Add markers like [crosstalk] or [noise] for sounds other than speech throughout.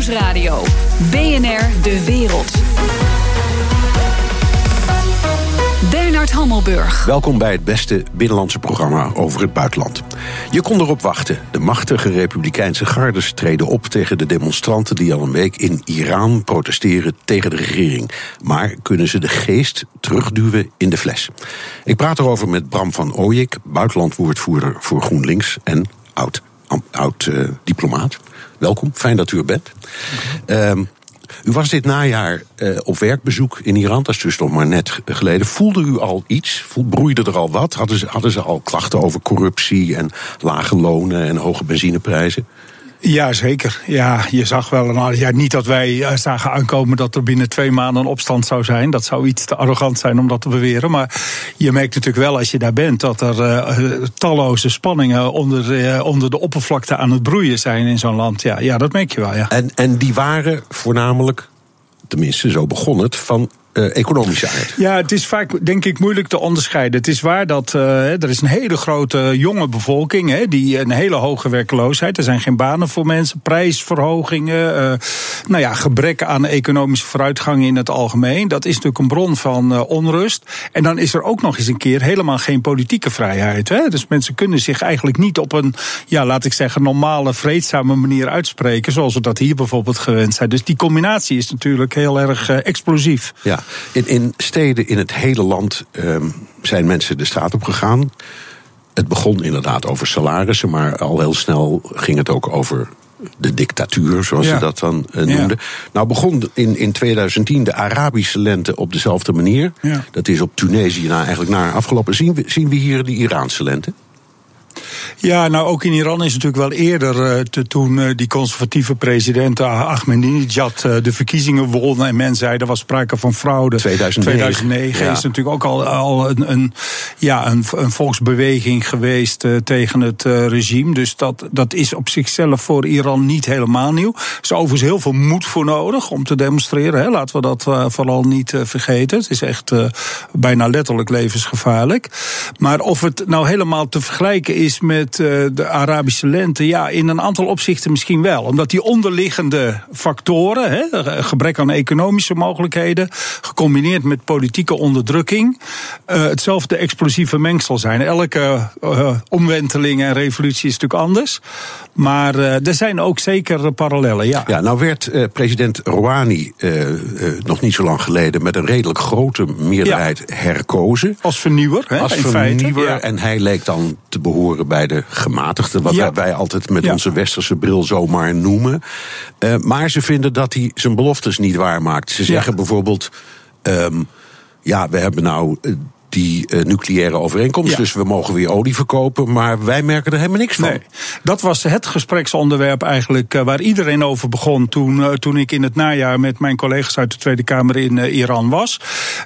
Nieuwsradio. BNR De Wereld. Bernard Hammelburg. Welkom bij het beste binnenlandse programma over het buitenland. Je kon erop wachten. De machtige republikeinse gardes treden op tegen de demonstranten die al een week in Iran protesteren tegen de regering. Maar kunnen ze de geest terugduwen in de fles? Ik praat erover met Bram van Ooyik, buitenlandwoordvoerder voor GroenLinks en oud, oud uh, diplomaat. Welkom, fijn dat u er bent. Um, u was dit najaar uh, op werkbezoek in Iran, dat is dus nog maar net geleden. Voelde u al iets? Broeide er al wat? Hadden ze, hadden ze al klachten over corruptie en lage lonen en hoge benzineprijzen? Ja, zeker. Ja, je zag wel een ja, niet dat wij eh, zagen aankomen dat er binnen twee maanden een opstand zou zijn. Dat zou iets te arrogant zijn om dat te beweren. Maar je merkt natuurlijk wel als je daar bent dat er uh, talloze spanningen onder, onder de oppervlakte aan het broeien zijn in zo'n land. Ja, ja, dat merk je wel. Ja. En, en die waren voornamelijk, tenminste zo begon het, van uh, economische aard. Ja, het is vaak, denk ik, moeilijk te onderscheiden. Het is waar dat uh, er is een hele grote jonge bevolking, hè, die een hele hoge werkloosheid. Er zijn geen banen voor mensen, prijsverhogingen, uh, nou ja, gebrek aan economische vooruitgang in het algemeen. Dat is natuurlijk een bron van onrust. En dan is er ook nog eens een keer helemaal geen politieke vrijheid. Hè. Dus mensen kunnen zich eigenlijk niet op een, ja, laat ik zeggen, normale, vreedzame manier uitspreken, zoals we dat hier bijvoorbeeld gewend zijn. Dus die combinatie is natuurlijk heel erg explosief. Ja. In, in steden in het hele land um, zijn mensen de straat op gegaan. Het begon inderdaad over salarissen, maar al heel snel ging het ook over de dictatuur, zoals ja. ze dat dan uh, noemden. Ja. Nou begon in, in 2010 de Arabische lente op dezelfde manier. Ja. Dat is op Tunesië na, eigenlijk naar afgelopen. Zien we, zien we hier de Iraanse lente? Ja, nou ook in Iran is natuurlijk wel eerder, uh, te, toen uh, die conservatieve president Ahmadinejad uh, de verkiezingen won en men zei er was sprake van fraude. 2009, 2009 ja. is natuurlijk ook al, al een, een, ja, een, een volksbeweging geweest tegen het regime. Dus dat, dat is op zichzelf voor Iran niet helemaal nieuw. Er is overigens heel veel moed voor nodig om te demonstreren. Hè. Laten we dat vooral niet vergeten. Het is echt bijna letterlijk levensgevaarlijk. Maar of het nou helemaal te vergelijken is met de Arabische lente? Ja, in een aantal opzichten misschien wel. Omdat die onderliggende factoren, hè, gebrek aan economische mogelijkheden, gecombineerd met politieke onderdrukking, uh, hetzelfde explosieve mengsel zijn. Elke uh, omwenteling en revolutie is natuurlijk anders. Maar er zijn ook zeker parallellen, ja. Ja, nou werd president Rouhani nog niet zo lang geleden met een redelijk grote meerderheid ja. herkozen. Als vernieuwer, hè, Als vernieuwer. Ja. En hij leek dan te behoren bij de gematigde, wat ja. wij altijd met ja. onze westerse bril zomaar noemen. Uh, maar ze vinden dat hij zijn beloftes niet waarmaakt. Ze zeggen ja. bijvoorbeeld. Um, ja, we hebben nou die uh, nucleaire overeenkomst. Ja. Dus we mogen weer olie verkopen, maar wij merken er helemaal niks van. Nee, dat was het gespreksonderwerp eigenlijk uh, waar iedereen over begon toen, uh, toen ik in het najaar met mijn collega's uit de Tweede Kamer in Iran was.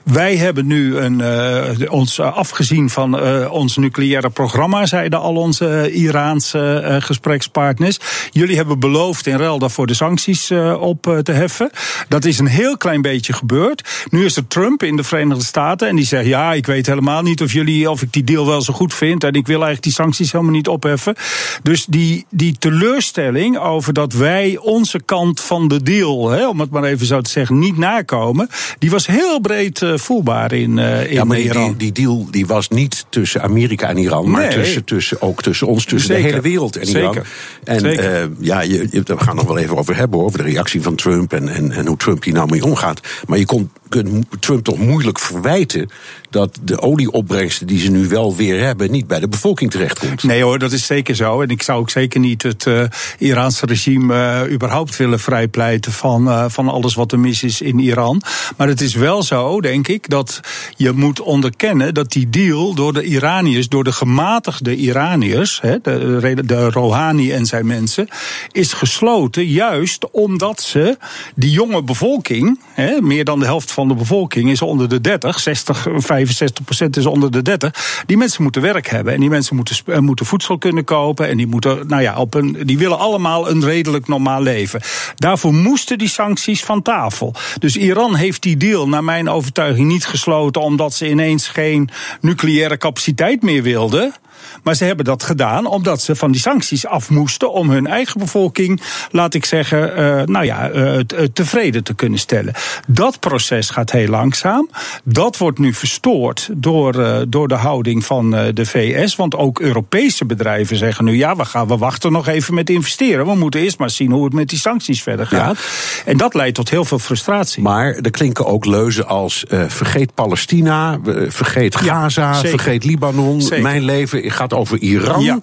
Wij hebben nu een, ons afgezien van ons nucleaire programma, zeiden al onze Iraanse gesprekspartners. Jullie hebben beloofd in ruil daarvoor de sancties op te heffen. Dat is een heel klein beetje gebeurd. Nu is er Trump in de Verenigde Staten en die zegt ja, ik weet weet helemaal niet of, jullie, of ik die deal wel zo goed vind. En ik wil eigenlijk die sancties helemaal niet opheffen. Dus die, die teleurstelling over dat wij onze kant van de deal, hè, om het maar even zo te zeggen, niet nakomen. Die was heel breed uh, voelbaar in, uh, in ja, maar Iran. Die, die deal die was niet tussen Amerika en Iran, maar nee. tussen, tussen, ook tussen ons, tussen Zeker. de hele wereld en Zeker. Iran. En Zeker. Uh, ja, je, je, we gaan nog wel even over hebben, over de reactie van Trump en, en, en hoe Trump hier nou mee omgaat. Maar je kon kunt Trump toch moeilijk verwijten dat de olieopbrengsten die ze nu wel weer hebben niet bij de bevolking terechtkomt. Nee hoor, dat is zeker zo. En ik zou ook zeker niet het uh, Iraanse regime uh, überhaupt willen vrijpleiten van, uh, van alles wat er mis is in Iran. Maar het is wel zo, denk ik, dat je moet onderkennen dat die deal door de Iraniërs, door de gematigde Iraniërs, de, de Rouhani en zijn mensen, is gesloten juist omdat ze die jonge bevolking, meer dan de helft van de bevolking is onder de 30, 60, 65 procent is onder de 30. Die mensen moeten werk hebben en die mensen moeten, moeten voedsel kunnen kopen en die moeten, nou ja, op die willen allemaal een redelijk normaal leven. Daarvoor moesten die sancties van tafel. Dus Iran heeft die deal, naar mijn overtuiging, niet gesloten omdat ze ineens geen nucleaire capaciteit meer wilden. Maar ze hebben dat gedaan omdat ze van die sancties af moesten om hun eigen bevolking, laat ik zeggen, uh, nou ja, uh, tevreden te kunnen stellen. Dat proces gaat heel langzaam. Dat wordt nu verstoord door, uh, door de houding van de VS. Want ook Europese bedrijven zeggen nu: ja, we, gaan, we wachten nog even met investeren. We moeten eerst maar zien hoe het met die sancties verder gaat. Ja. En dat leidt tot heel veel frustratie. Maar er klinken ook leuzen als: vergeet Palestina, vergeet Gaza, ja, vergeet Libanon. Zeker. Mijn leven gaat over Iran. Ja.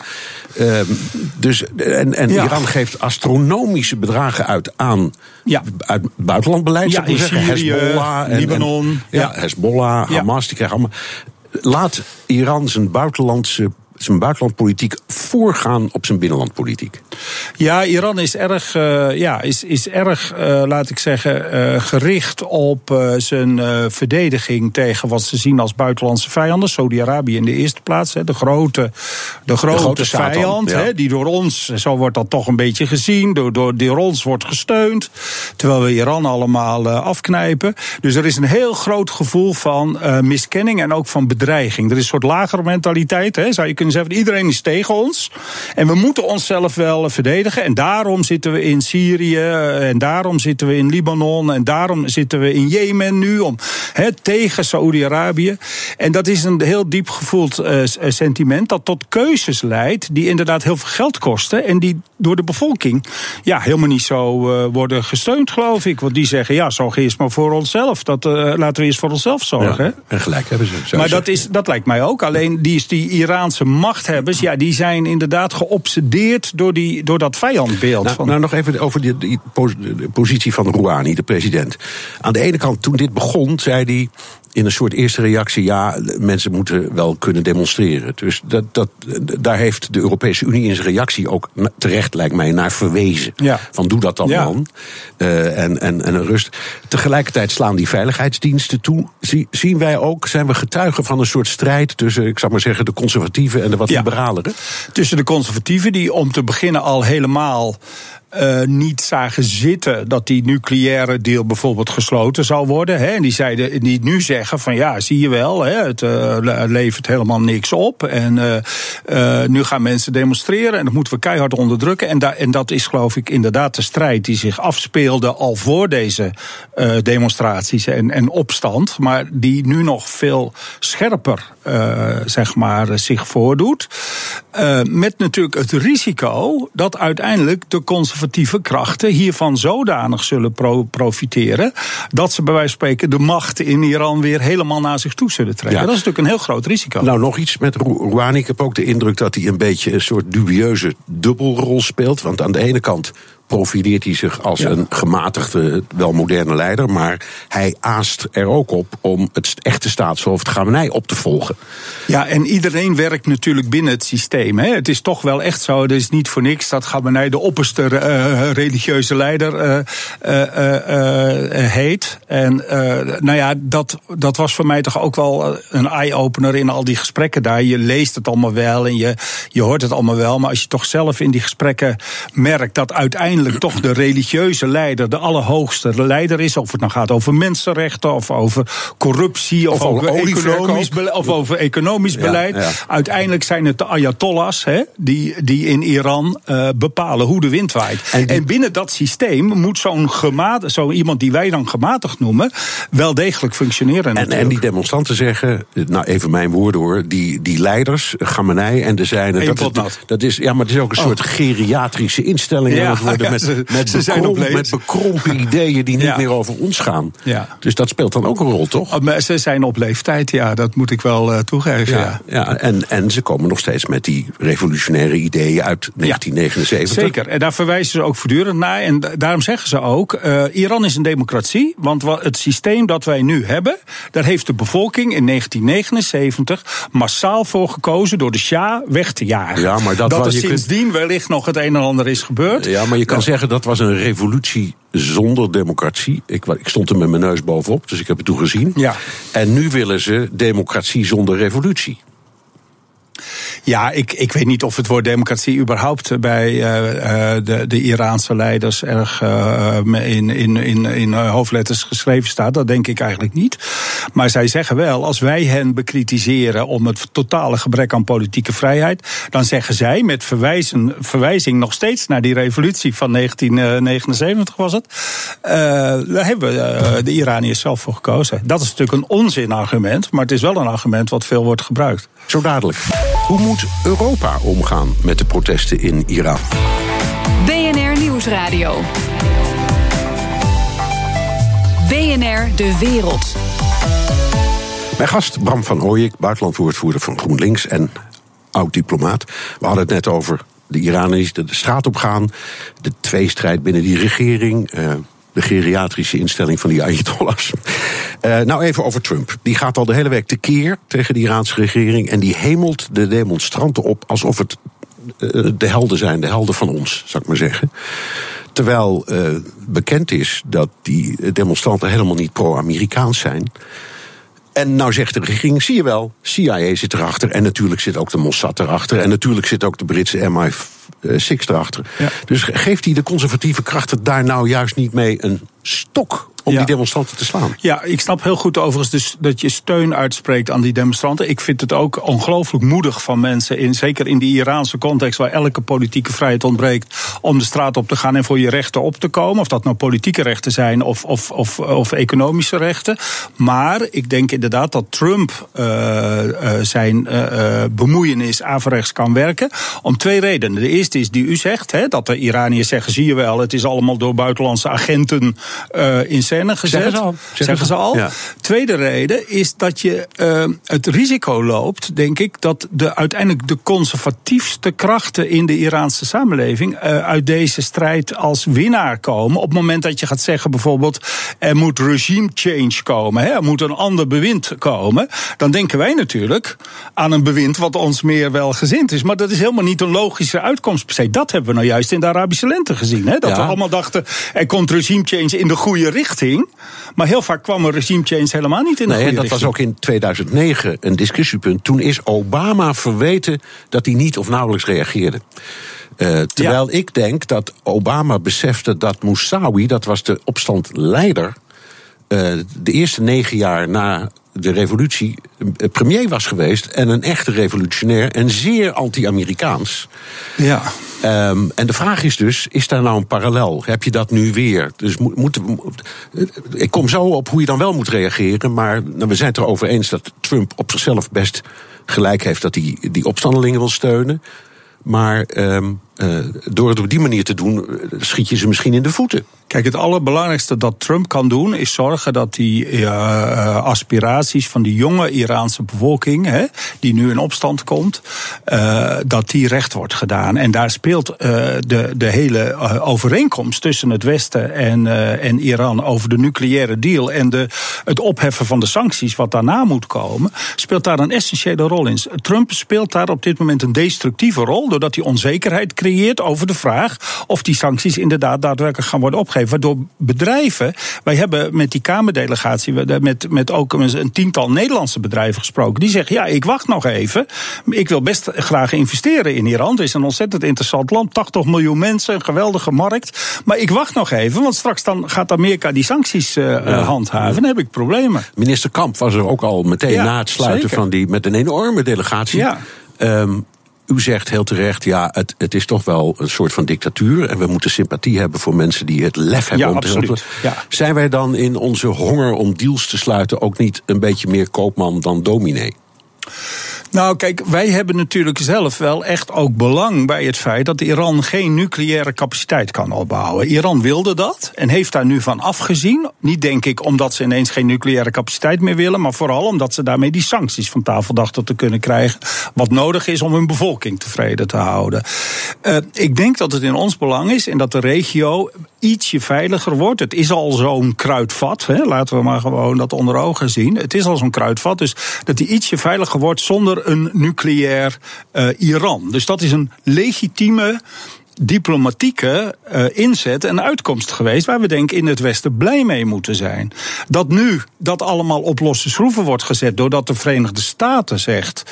Uh, dus, en en ja. Iran geeft astronomische bedragen uit aan ja. uit buitenlandbeleid. Ja, in zeggen. Syrië, Hezbollah, en, Libanon. En, ja, Hezbollah, Hamas, die krijgen allemaal. Laat Iran zijn buitenlandse zijn buitenlandpolitiek voorgaan op zijn binnenlandpolitiek? Ja, Iran is erg, uh, ja, is, is erg uh, laat ik zeggen, uh, gericht op zijn verdediging tegen wat ze zien als buitenlandse vijanden. Saudi-Arabië in de eerste plaats, hè, de grote, de grote, de grote vijand, ja. hè, die door ons, zo wordt dat toch een beetje gezien, door, door, door ons wordt gesteund. Terwijl we Iran allemaal afknijpen. Dus er is een heel groot gevoel van miskenning en ook van bedreiging. Er is een soort lagere mentaliteit, hè, zou je kunnen zeggen. Iedereen is tegen ons. En we moeten onszelf wel verdedigen. En daarom zitten we in Syrië. En daarom zitten we in Libanon. En daarom zitten we in Jemen nu. Om, he, tegen Saoedi-Arabië. En dat is een heel diep gevoeld uh, sentiment. Dat tot keuzes leidt. die inderdaad heel veel geld kosten. En die door de bevolking. ja, helemaal niet zo uh, worden gesteund, geloof ik. Want die zeggen. ja, zorg eerst maar voor onszelf. Dat, uh, laten we eerst voor onszelf zorgen. Ja, en gelijk hebben ze. Maar dat, is, dat lijkt mij ook. Alleen die, die Iraanse machthebbers. ja, die zijn inderdaad geobsedeerd door, die, door dat vijandbeeld. Nou, van... nou nog even over die, die, positie van Rouhani, de president. Aan de ene kant, toen dit begon, zei hij in een soort eerste reactie: ja, mensen moeten wel kunnen demonstreren. Dus dat, dat, daar heeft de Europese Unie in zijn reactie ook terecht, lijkt mij, naar verwezen. Ja. Van doe dat dan, ja. man. Uh, en, en, en rust. Tegelijkertijd slaan die veiligheidsdiensten toe. Zie, zien wij ook, zijn we getuigen van een soort strijd tussen, ik zou maar zeggen, de conservatieven en de wat ja. liberalere? Tussen de conservatieven, die om te beginnen al helemaal uh, niet zagen zitten dat die nucleaire deal bijvoorbeeld gesloten zou worden. Hè. En die, zeiden, die nu zeggen van ja, zie je wel, hè, het uh, levert helemaal niks op. En uh, nu gaan mensen demonstreren en dat moeten we keihard onderdrukken. En, en dat is geloof ik inderdaad de strijd die zich afspeelde al voor deze demonstraties en, en opstand. Maar die nu nog veel scherper zeg maar, zich voordoet. met natuurlijk het risico dat uiteindelijk de conservatieven conservatieve krachten hiervan zodanig zullen pro profiteren. dat ze bij wijze van spreken de macht in Iran weer helemaal naar zich toe zullen trekken. Ja. Dat is natuurlijk een heel groot risico. Nou, nog iets met Rouhani. Ik heb ook de indruk dat hij een beetje een soort dubieuze dubbelrol speelt. Want aan de ene kant profileert hij zich als ja. een gematigde, wel moderne leider. Maar hij aast er ook op om het echte staatshoofd Gamenei op te volgen. Ja, en iedereen werkt natuurlijk binnen het systeem. Hè. Het is toch wel echt zo, het is niet voor niks dat Gamenei de opperste uh, religieuze leider uh, uh, heet. En nou ja, dat, dat was voor mij toch ook wel een eye-opener in al die gesprekken daar. Je leest het allemaal wel en je, je hoort het allemaal wel. Maar als je toch zelf in die gesprekken merkt dat uiteindelijk toch de religieuze leider, de allerhoogste leider is. Of het nou gaat over mensenrechten, of over corruptie, of, of over, economisch, beleid, of over economisch ja, beleid. Ja. Uiteindelijk zijn het de ayatollahs hè, die, die in Iran uh, bepalen hoe de wind waait. En, die... en binnen dat systeem moet zo'n zo iemand die wij dan gematigd noemen, wel degelijk functioneren. En, en die demonstranten zeggen, nou even mijn woorden hoor, die, die leiders, Gamenei en de zijne, dat, dat, is, ja, maar het is ook een oh. soort geriatrische instelling ja, aan het worden met, ze, met, ze bekromp, met bekrompen ideeën die niet meer over ons gaan. Ja. Dus dat speelt dan ook een rol, toch? Oh, ze zijn op leeftijd, ja, dat moet ik wel uh, toegeven. Ja, ja. En, en ze komen nog steeds met die revolutionaire ideeën uit 1979. Zeker, en daar verwijzen ze ook voortdurend naar. En daarom zeggen ze ook: uh, Iran is een democratie. Want het systeem dat wij nu hebben, daar heeft de bevolking in 1979 massaal voor gekozen door de Shah weg te jagen. Ja, maar dat, dat was, er sindsdien kunt... wellicht nog het een en ander is gebeurd. Ja, maar je kan zeggen dat was een revolutie zonder democratie. Ik, ik, stond er met mijn neus bovenop, dus ik heb het toen gezien. Ja. En nu willen ze democratie zonder revolutie. Ja, ik, ik weet niet of het woord democratie überhaupt bij uh, de, de Iraanse leiders erg in, in, in, in hoofdletters geschreven staat. Dat denk ik eigenlijk niet. Maar zij zeggen wel, als wij hen bekritiseren om het totale gebrek aan politieke vrijheid, dan zeggen zij met verwijzen, verwijzing nog steeds naar die revolutie van 1979 was het. Daar hebben de Iraniërs zelf voor gekozen. Dat is natuurlijk een onzinargument, maar het is wel een argument wat veel wordt gebruikt. Zo dadelijk. Hoe moet Europa omgaan met de protesten in Iran? BNR Nieuwsradio. BNR De Wereld. Mijn gast Bram van Ooyek, buitenlandwoordvoerder van GroenLinks en oud-diplomaat. We hadden het net over de Iraniërs die de straat op gaan. De tweestrijd binnen die regering. Uh, de geriatrische instelling van die Ayatollahs. Uh, nou, even over Trump. Die gaat al de hele week tekeer tegen de Iraanse regering. En die hemelt de demonstranten op alsof het uh, de helden zijn, de helden van ons, zou ik maar zeggen. Terwijl uh, bekend is dat die demonstranten helemaal niet pro-Amerikaans zijn. En nou zegt de regering, zie je wel, CIA zit erachter. En natuurlijk zit ook de Mossad erachter. En natuurlijk zit ook de Britse MI6 erachter. Ja. Dus geeft hij de conservatieve krachten daar nou juist niet mee een stok om ja. die demonstranten te slaan. Ja, ik snap heel goed overigens dus dat je steun uitspreekt aan die demonstranten. Ik vind het ook ongelooflijk moedig van mensen, in, zeker in die Iraanse context waar elke politieke vrijheid ontbreekt, om de straat op te gaan en voor je rechten op te komen. Of dat nou politieke rechten zijn of, of, of, of economische rechten. Maar ik denk inderdaad dat Trump uh, uh, zijn uh, bemoeienis averechts kan werken. Om twee redenen. De eerste is die u zegt, hè, dat de Iraniërs zeggen, zie je wel, het is allemaal door buitenlandse agenten in scène gezet. Zeggen ze al. Zeggen, ze al. Ja. Tweede reden is dat je uh, het risico loopt, denk ik, dat de, uiteindelijk de conservatiefste krachten in de Iraanse samenleving uh, uit deze strijd als winnaar komen. Op het moment dat je gaat zeggen bijvoorbeeld, er moet regime change komen, hè, er moet een ander bewind komen, dan denken wij natuurlijk aan een bewind wat ons meer welgezind is. Maar dat is helemaal niet een logische uitkomst per se. Dat hebben we nou juist in de Arabische lente gezien. Hè? Dat ja. we allemaal dachten, er komt regime change in de goede richting. Maar heel vaak kwam een regime change helemaal niet in de nee, goede dat richting. was ook in 2009 een discussiepunt. Toen is Obama verweten dat hij niet of nauwelijks reageerde. Uh, terwijl ja. ik denk dat Obama besefte dat Moussaoui, dat was de opstandleider, uh, de eerste negen jaar na de revolutie premier was geweest en een echte revolutionair en zeer anti-Amerikaans. Ja. Um, en de vraag is dus: is daar nou een parallel? Heb je dat nu weer? Dus moet, moet, ik kom zo op hoe je dan wel moet reageren, maar nou, we zijn het erover eens dat Trump op zichzelf best gelijk heeft dat hij die opstandelingen wil steunen. Maar um, uh, door het op die manier te doen, schiet je ze misschien in de voeten. Kijk, het allerbelangrijkste dat Trump kan doen, is zorgen dat die uh, aspiraties van die jonge Iraanse bevolking, hè, die nu in opstand komt, dat die recht wordt gedaan. En daar speelt de, de hele overeenkomst tussen het Westen en, en Iran over de nucleaire deal en de, het opheffen van de sancties, wat daarna moet komen, speelt daar een essentiële rol in. Trump speelt daar op dit moment een destructieve rol, doordat hij onzekerheid creëert over de vraag of die sancties inderdaad daadwerkelijk gaan worden opgegeven. Waardoor bedrijven, wij hebben met die Kamerdelegatie, met, met ook een tiental Nederlandse bedrijven gesproken, die zeggen: ja, ik wacht nog even. Ik wil best graag investeren in Iran. Het is een ontzettend interessant land, 80 miljoen mensen, een geweldige markt. Maar ik wacht nog even, want straks dan gaat Amerika die sancties uh, ja. handhaven. Dan heb ik problemen. Minister Kamp was er ook al meteen ja, na het sluiten zeker. van die met een enorme delegatie. Ja. Um, u zegt heel terecht, ja, het, het is toch wel een soort van dictatuur. En we moeten sympathie hebben voor mensen die het lef hebben ja, om te Ja. Zijn wij dan in onze honger om deals te sluiten ook niet een beetje meer koopman dan dominee? Nou, kijk, wij hebben natuurlijk zelf wel echt ook belang bij het feit dat Iran geen nucleaire capaciteit kan opbouwen. Iran wilde dat en heeft daar nu van afgezien. Niet denk ik omdat ze ineens geen nucleaire capaciteit meer willen, maar vooral omdat ze daarmee die sancties van tafel dachten te kunnen krijgen. Wat nodig is om hun bevolking tevreden te houden. Uh, ik denk dat het in ons belang is en dat de regio ietsje veiliger wordt. Het is al zo'n kruidvat. Hè? Laten we maar gewoon dat onder ogen zien. Het is al zo'n kruidvat. Dus dat die ietsje veiliger wordt zonder een nucleair uh, Iran. Dus dat is een legitieme diplomatieke uh, inzet en uitkomst geweest waar we denk in het Westen blij mee moeten zijn. Dat nu dat allemaal op losse schroeven wordt gezet doordat de Verenigde Staten zegt,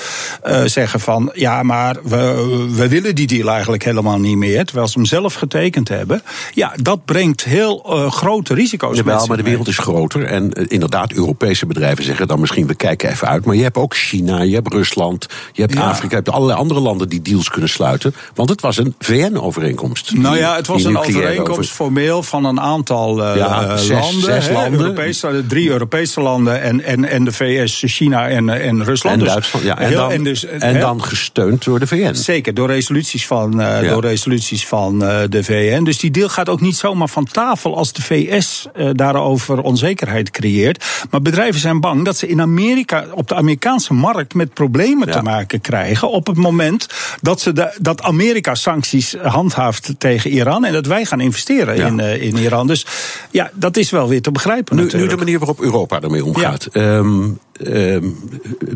uh, zeggen van ja, maar we, we willen die deal eigenlijk helemaal niet meer, terwijl ze hem zelf getekend hebben. Ja, dat brengt heel uh, grote risico's. Jawel, maar de wereld is groter en inderdaad, Europese bedrijven zeggen dan misschien we kijken even uit, maar je hebt ook China, je hebt Rusland, je hebt ja. Afrika, je hebt allerlei andere landen die deals kunnen sluiten, want het was een VN-overeenkomst. Nou ja, het was een overeenkomst over... formeel van een aantal uh, ja, zes, landen. Zes hè, landen. Europese, drie Europese landen en, en, en de VS, China en, en Rusland. En dus Duitsland, ja. En, heel, dan, en, dus, en dan gesteund door de VN. Zeker, door resoluties van, uh, ja. door resoluties van uh, de VN. Dus die deal gaat ook niet zomaar van tafel als de VS daarover onzekerheid creëert. Maar bedrijven zijn bang dat ze in Amerika, op de Amerikaanse markt, met problemen te maken krijgen. op het moment dat, ze de, dat Amerika sancties handhaaft tegen Iran. En dat wij gaan investeren ja. in, uh, in Iran. Dus ja, dat is wel weer te begrijpen. Nu, nu de manier waarop Europa ermee omgaat. Ja. Um, um,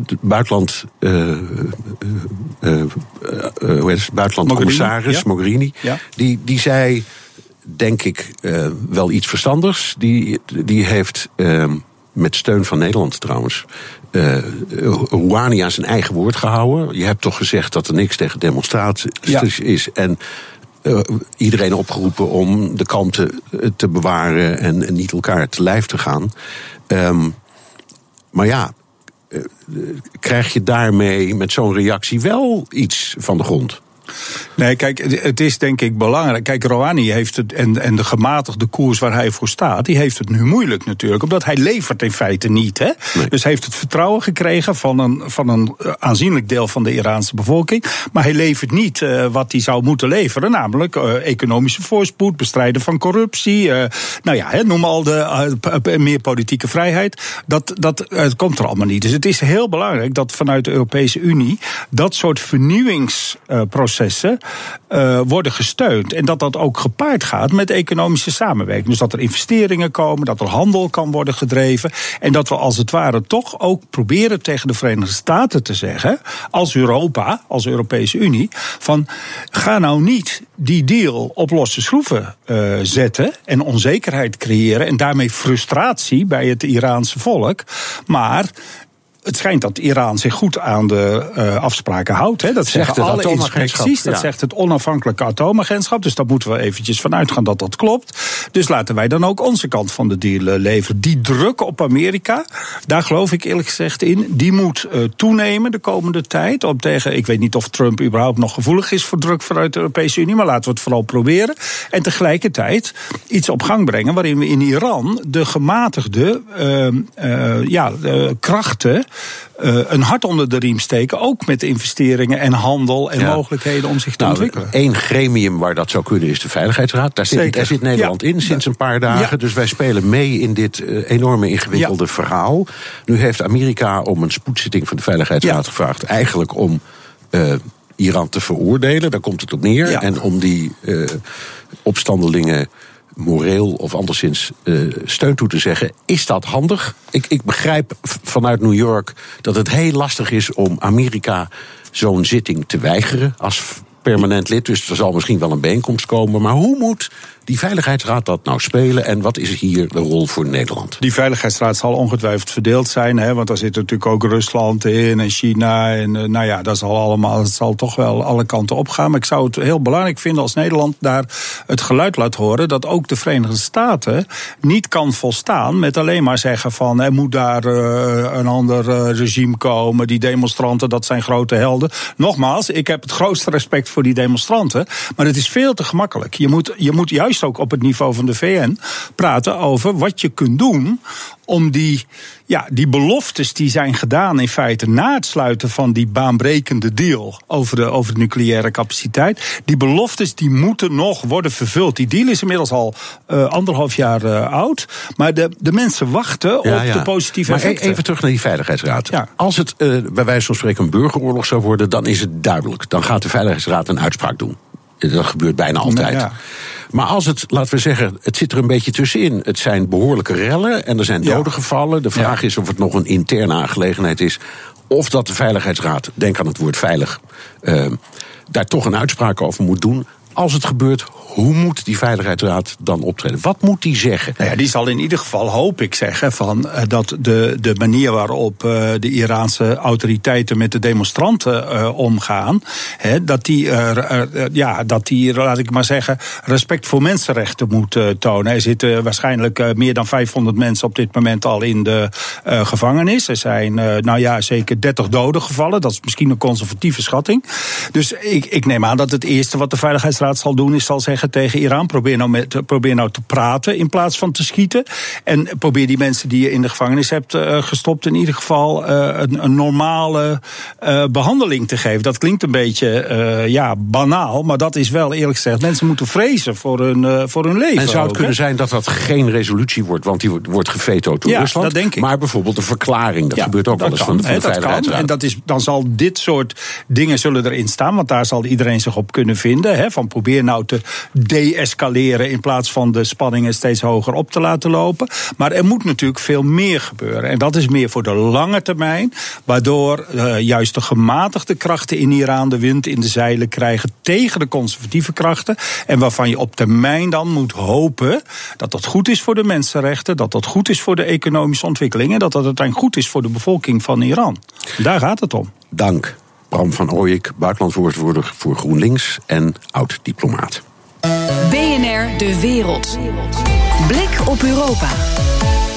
het buitenland, uh, uh, hoe heet het? buitenlandcommissaris Mogherini, ja. die, die zei, denk ik, wel iets verstandigs. Die, die heeft met steun van Nederland trouwens, uh, Rouhani aan zijn eigen woord gehouden. Je hebt toch gezegd dat er niks tegen demonstraties ja. is. En uh, iedereen opgeroepen om de kalmte te bewaren en, niet elkaar te lijf te gaan. Um, maar ja, uh, krijg je daarmee met zo'n reactie wel iets van de grond? Nee, kijk, het is denk ik belangrijk. Kijk, Rouhani heeft het, en, en de gematigde koers waar hij voor staat, die heeft het nu moeilijk natuurlijk. Omdat hij levert in feite niet. Hè? Nee. Dus hij heeft het vertrouwen gekregen van een, van een aanzienlijk deel van de Iraanse bevolking. Maar hij levert niet uh, wat hij zou moeten leveren. Namelijk uh, economische voorspoed, bestrijden van corruptie. Uh, nou ja, hè, noem al de meer politieke vrijheid. Dat, dat het komt er allemaal niet. Dus het is heel belangrijk dat vanuit de Europese Unie dat soort vernieuwingsprocessen uh, worden gesteund. En dat dat ook gepaard gaat met economische samenwerking. Dus dat er investeringen komen, dat er handel kan worden gedreven. En dat we als het ware toch ook proberen tegen de Verenigde Staten te zeggen, als Europa, als Europese Unie, van ga nou niet die deal op losse schroeven uh, zetten en onzekerheid creëren en daarmee frustratie bij het Iraanse volk. Maar het schijnt dat Iran zich goed aan de uh, afspraken houdt. Hè. Dat zegt zeggen alle inspecties. Dat ja. zegt het onafhankelijke atoomagentschap. Dus daar moeten we eventjes van uitgaan dat dat klopt. Dus laten wij dan ook onze kant van de deal leveren. Die druk op Amerika, daar geloof ik eerlijk gezegd in. Die moet uh, toenemen de komende tijd. Om tegen, ik weet niet of Trump überhaupt nog gevoelig is voor druk vanuit de Europese Unie. Maar laten we het vooral proberen. En tegelijkertijd iets op gang brengen waarin we in Iran de gematigde uh, ja, krachten uh, een hart onder de riem steken. Ook met investeringen en handel en ja. mogelijkheden om zich te nou, ontwikkelen. Eén gremium waar dat zou kunnen is de Veiligheidsraad. Daar zit, daar zit Nederland ja. in sinds een paar dagen. Ja. Dus wij spelen mee in dit uh, enorme ingewikkelde verhaal. Nu heeft Amerika om een spoedzitting van de Veiligheidsraad gevraagd. Eigenlijk om. Uh, Iran te veroordelen, daar komt het op neer. En om die opstandelingen moreel of anderszins uh, steun toe te zeggen. Is dat handig? Ik, ik begrijp vanuit New York dat het heel lastig is om Amerika zo'n zitting te weigeren als permanent lid. Dus er zal misschien wel een bijeenkomst komen. Maar hoe moet die Veiligheidsraad dat nou spelen? En wat is hier de rol voor Nederland? Die Veiligheidsraad zal ongetwijfeld verdeeld zijn. Hè, want daar zit natuurlijk ook Rusland in en China. En uh, nou ja, dat zal allemaal. Het zal toch wel alle kanten opgaan. Maar ik zou het heel belangrijk vinden als Nederland daar het geluid laat horen. dat ook de Verenigde Staten niet kan volstaan met alleen maar zeggen van er moet daar uh, een ander uh, regime komen. Die demonstranten, dat zijn grote helden. Nogmaals, ik heb het grootste respect voor die demonstranten. Maar het is veel te gemakkelijk. Je moet, je moet juist ook op het niveau van de VN praten over wat je kunt doen om die, ja, die beloftes die zijn gedaan in feite na het sluiten van die baanbrekende deal over de, over de nucleaire capaciteit. Die beloftes die moeten nog worden vervuld. Die deal is inmiddels al uh, anderhalf jaar uh, oud. Maar de, de mensen wachten ja, op ja. de positieve maar effecten. Even terug naar die Veiligheidsraad. Ja. Als het uh, bij wijze van spreken een burgeroorlog zou worden, dan is het duidelijk. Dan gaat de Veiligheidsraad een uitspraak doen. Dat gebeurt bijna altijd. Ja. Maar als het, laten we zeggen, het zit er een beetje tussenin. Het zijn behoorlijke rellen en er zijn doden ja. gevallen. De vraag ja. is of het nog een interne aangelegenheid is. Of dat de Veiligheidsraad, denk aan het woord veilig, uh, daar toch een uitspraak over moet doen. als het gebeurt, hoe moet die Veiligheidsraad dan optreden? Wat moet die zeggen? Nou ja, die zal in ieder geval, hoop ik zeggen, van, uh, dat de, de manier waarop uh, de Iraanse autoriteiten met de demonstranten uh, omgaan, dat, die, ja, dat die, laat ik maar zeggen, respect voor mensenrechten moet tonen. Er zitten waarschijnlijk meer dan 500 mensen op dit moment al in de gevangenis. Er zijn, nou ja, zeker 30 doden gevallen. Dat is misschien een conservatieve schatting. Dus ik, ik neem aan dat het eerste wat de Veiligheidsraad zal doen, is zal zeggen tegen Iran: probeer nou, met, probeer nou te praten in plaats van te schieten. En probeer die mensen die je in de gevangenis hebt uh, gestopt, in ieder geval uh, een, een, normale uh, behandeling te geven. Dat klinkt een beetje ja, banaal, maar dat is wel eerlijk gezegd. Mensen moeten vrezen voor hun, voor hun leven. En zou het ook, kunnen zijn dat dat geen resolutie wordt, want die wordt, wordt gevetoed door ja, Rusland? Dat denk ik. Maar bijvoorbeeld een verklaring, dat ja, gebeurt ook wel eens van, van de Veiligheidsraad. En dat is, dan zal dit soort dingen zullen erin staan, want daar zal iedereen zich op kunnen vinden. Hè, van probeer nou te de-escaleren in plaats van de spanningen steeds hoger op te laten lopen. Maar er moet natuurlijk veel meer gebeuren. En dat is meer voor de lange termijn, waardoor uh, juist de gematigde krachten in Iran de wind in de zeilen krijgen tegen de conservatieve krachten. En waarvan je op termijn dan moet hopen dat dat goed is voor de mensenrechten, dat dat goed is voor de economische ontwikkeling en dat dat uiteindelijk goed is voor de bevolking van Iran. Daar gaat het om. Dank. Bram van Ooyek, buitenlandwoordvoerder voor GroenLinks en oud-diplomaat. BNR De Wereld. Blik op Europa.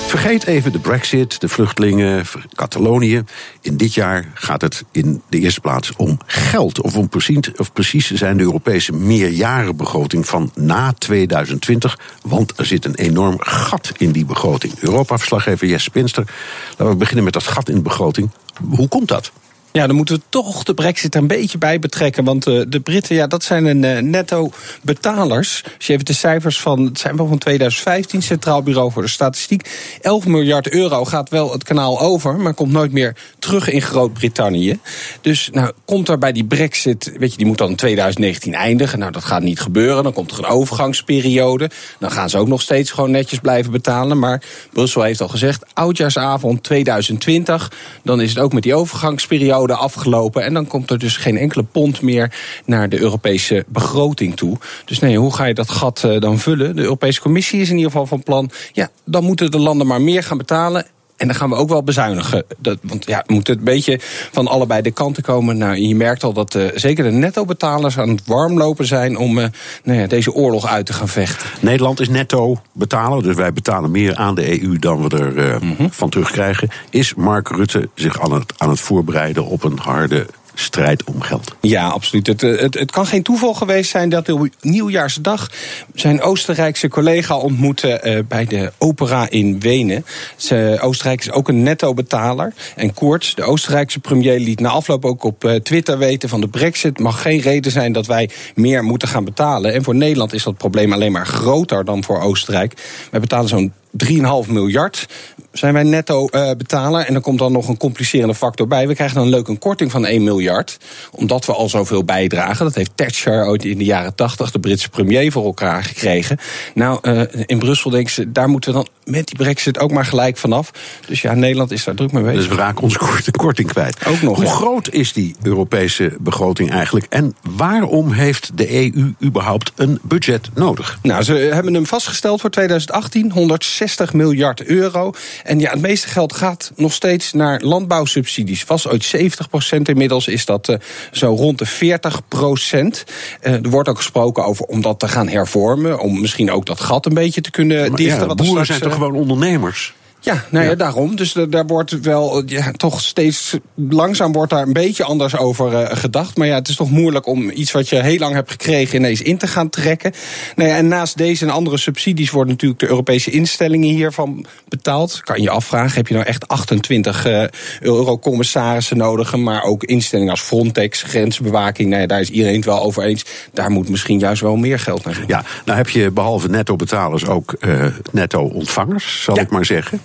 Vergeet even de Brexit, de vluchtelingen, Catalonië. In dit jaar gaat het in de eerste plaats om geld. Of om precies, of precies zijn de Europese meerjarenbegroting van na 2020. Want er zit een enorm gat in die begroting. Europa-verslaggever Jesse Pinster. Laten we beginnen met dat gat in de begroting. Hoe komt dat? Ja, dan moeten we toch de brexit er een beetje bij betrekken. Want uh, de Britten, ja, dat zijn een uh, netto betalers. Als je even de cijfers van, het zijn wel van 2015, Centraal Bureau voor de Statistiek. 11 miljard euro gaat wel het kanaal over, maar komt nooit meer terug in Groot-Brittannië. Dus nou, komt er bij die brexit, weet je, die moet dan in 2019 eindigen. Nou, dat gaat niet gebeuren. Dan komt er een overgangsperiode. Dan gaan ze ook nog steeds gewoon netjes blijven betalen. Maar Brussel heeft al gezegd, oudjaarsavond 2020. Dan is het ook met die overgangsperiode afgelopen. En dan komt er dus geen enkele pond meer naar de Europese begroting toe. Dus nee, hoe ga je dat gat uh, dan vullen? De Europese Commissie is in ieder geval van plan. Ja, dan moeten de landen maar meer gaan betalen. En dan gaan we ook wel bezuinigen. Dat, want ja, we moeten een beetje van allebei de kanten komen. Nou, je merkt al dat uh, zeker de netto-betalers aan het warmlopen zijn om uh, nou ja, deze oorlog uit te gaan vechten. Nederland is netto-betaler, dus wij betalen meer aan de EU dan we er uh, mm -hmm. van terugkrijgen. Is Mark Rutte zich aan het, aan het voorbereiden op een harde strijd om geld. Ja, absoluut. Het, het, het kan geen toeval geweest zijn dat op nieuwjaarsdag zijn Oostenrijkse collega ontmoette uh, bij de opera in Wenen. Ze, Oostenrijk is ook een netto-betaler. En Koorts, de Oostenrijkse premier, liet na afloop ook op uh, Twitter weten van de brexit mag geen reden zijn dat wij meer moeten gaan betalen. En voor Nederland is dat probleem alleen maar groter dan voor Oostenrijk. Wij betalen zo'n 3,5 miljard zijn wij netto uh, betaler. En dan komt dan nog een complicerende factor bij. We krijgen dan leuk een korting van 1 miljard. Omdat we al zoveel bijdragen. Dat heeft Thatcher ooit in de jaren 80, de Britse premier, voor elkaar gekregen. Nou, uh, in Brussel denken ze, daar moeten we dan met die brexit ook maar gelijk vanaf. Dus ja, Nederland is daar druk mee bezig. Dus we raken onze korting kwijt. Ook nog. Hoe ja. groot is die Europese begroting eigenlijk? En waarom heeft de EU überhaupt een budget nodig? Nou, ze hebben hem vastgesteld voor 2018, 160 miljard euro. En ja, het meeste geld gaat nog steeds naar landbouwsubsidies. Was ooit 70 procent, inmiddels is dat uh, zo rond de 40 procent. Uh, er wordt ook gesproken over om dat te gaan hervormen. Om misschien ook dat gat een beetje te kunnen dichten. Ja, boeren straks, zijn toch gewoon ondernemers? Ja, nou ja, ja, daarom. Dus daar wordt wel ja, toch steeds langzaam wordt daar een beetje anders over uh, gedacht. Maar ja, het is toch moeilijk om iets wat je heel lang hebt gekregen ineens in te gaan trekken. Nou ja, en naast deze en andere subsidies worden natuurlijk de Europese instellingen hiervan betaald. Kan je afvragen, heb je nou echt 28 uh, eurocommissarissen nodig? Maar ook instellingen als Frontex, grensbewaking. Nou ja, daar is iedereen het wel over eens. Daar moet misschien juist wel meer geld naar. Ja, nou heb je behalve netto betalers ook uh, netto ontvangers, zal ik maar zeggen.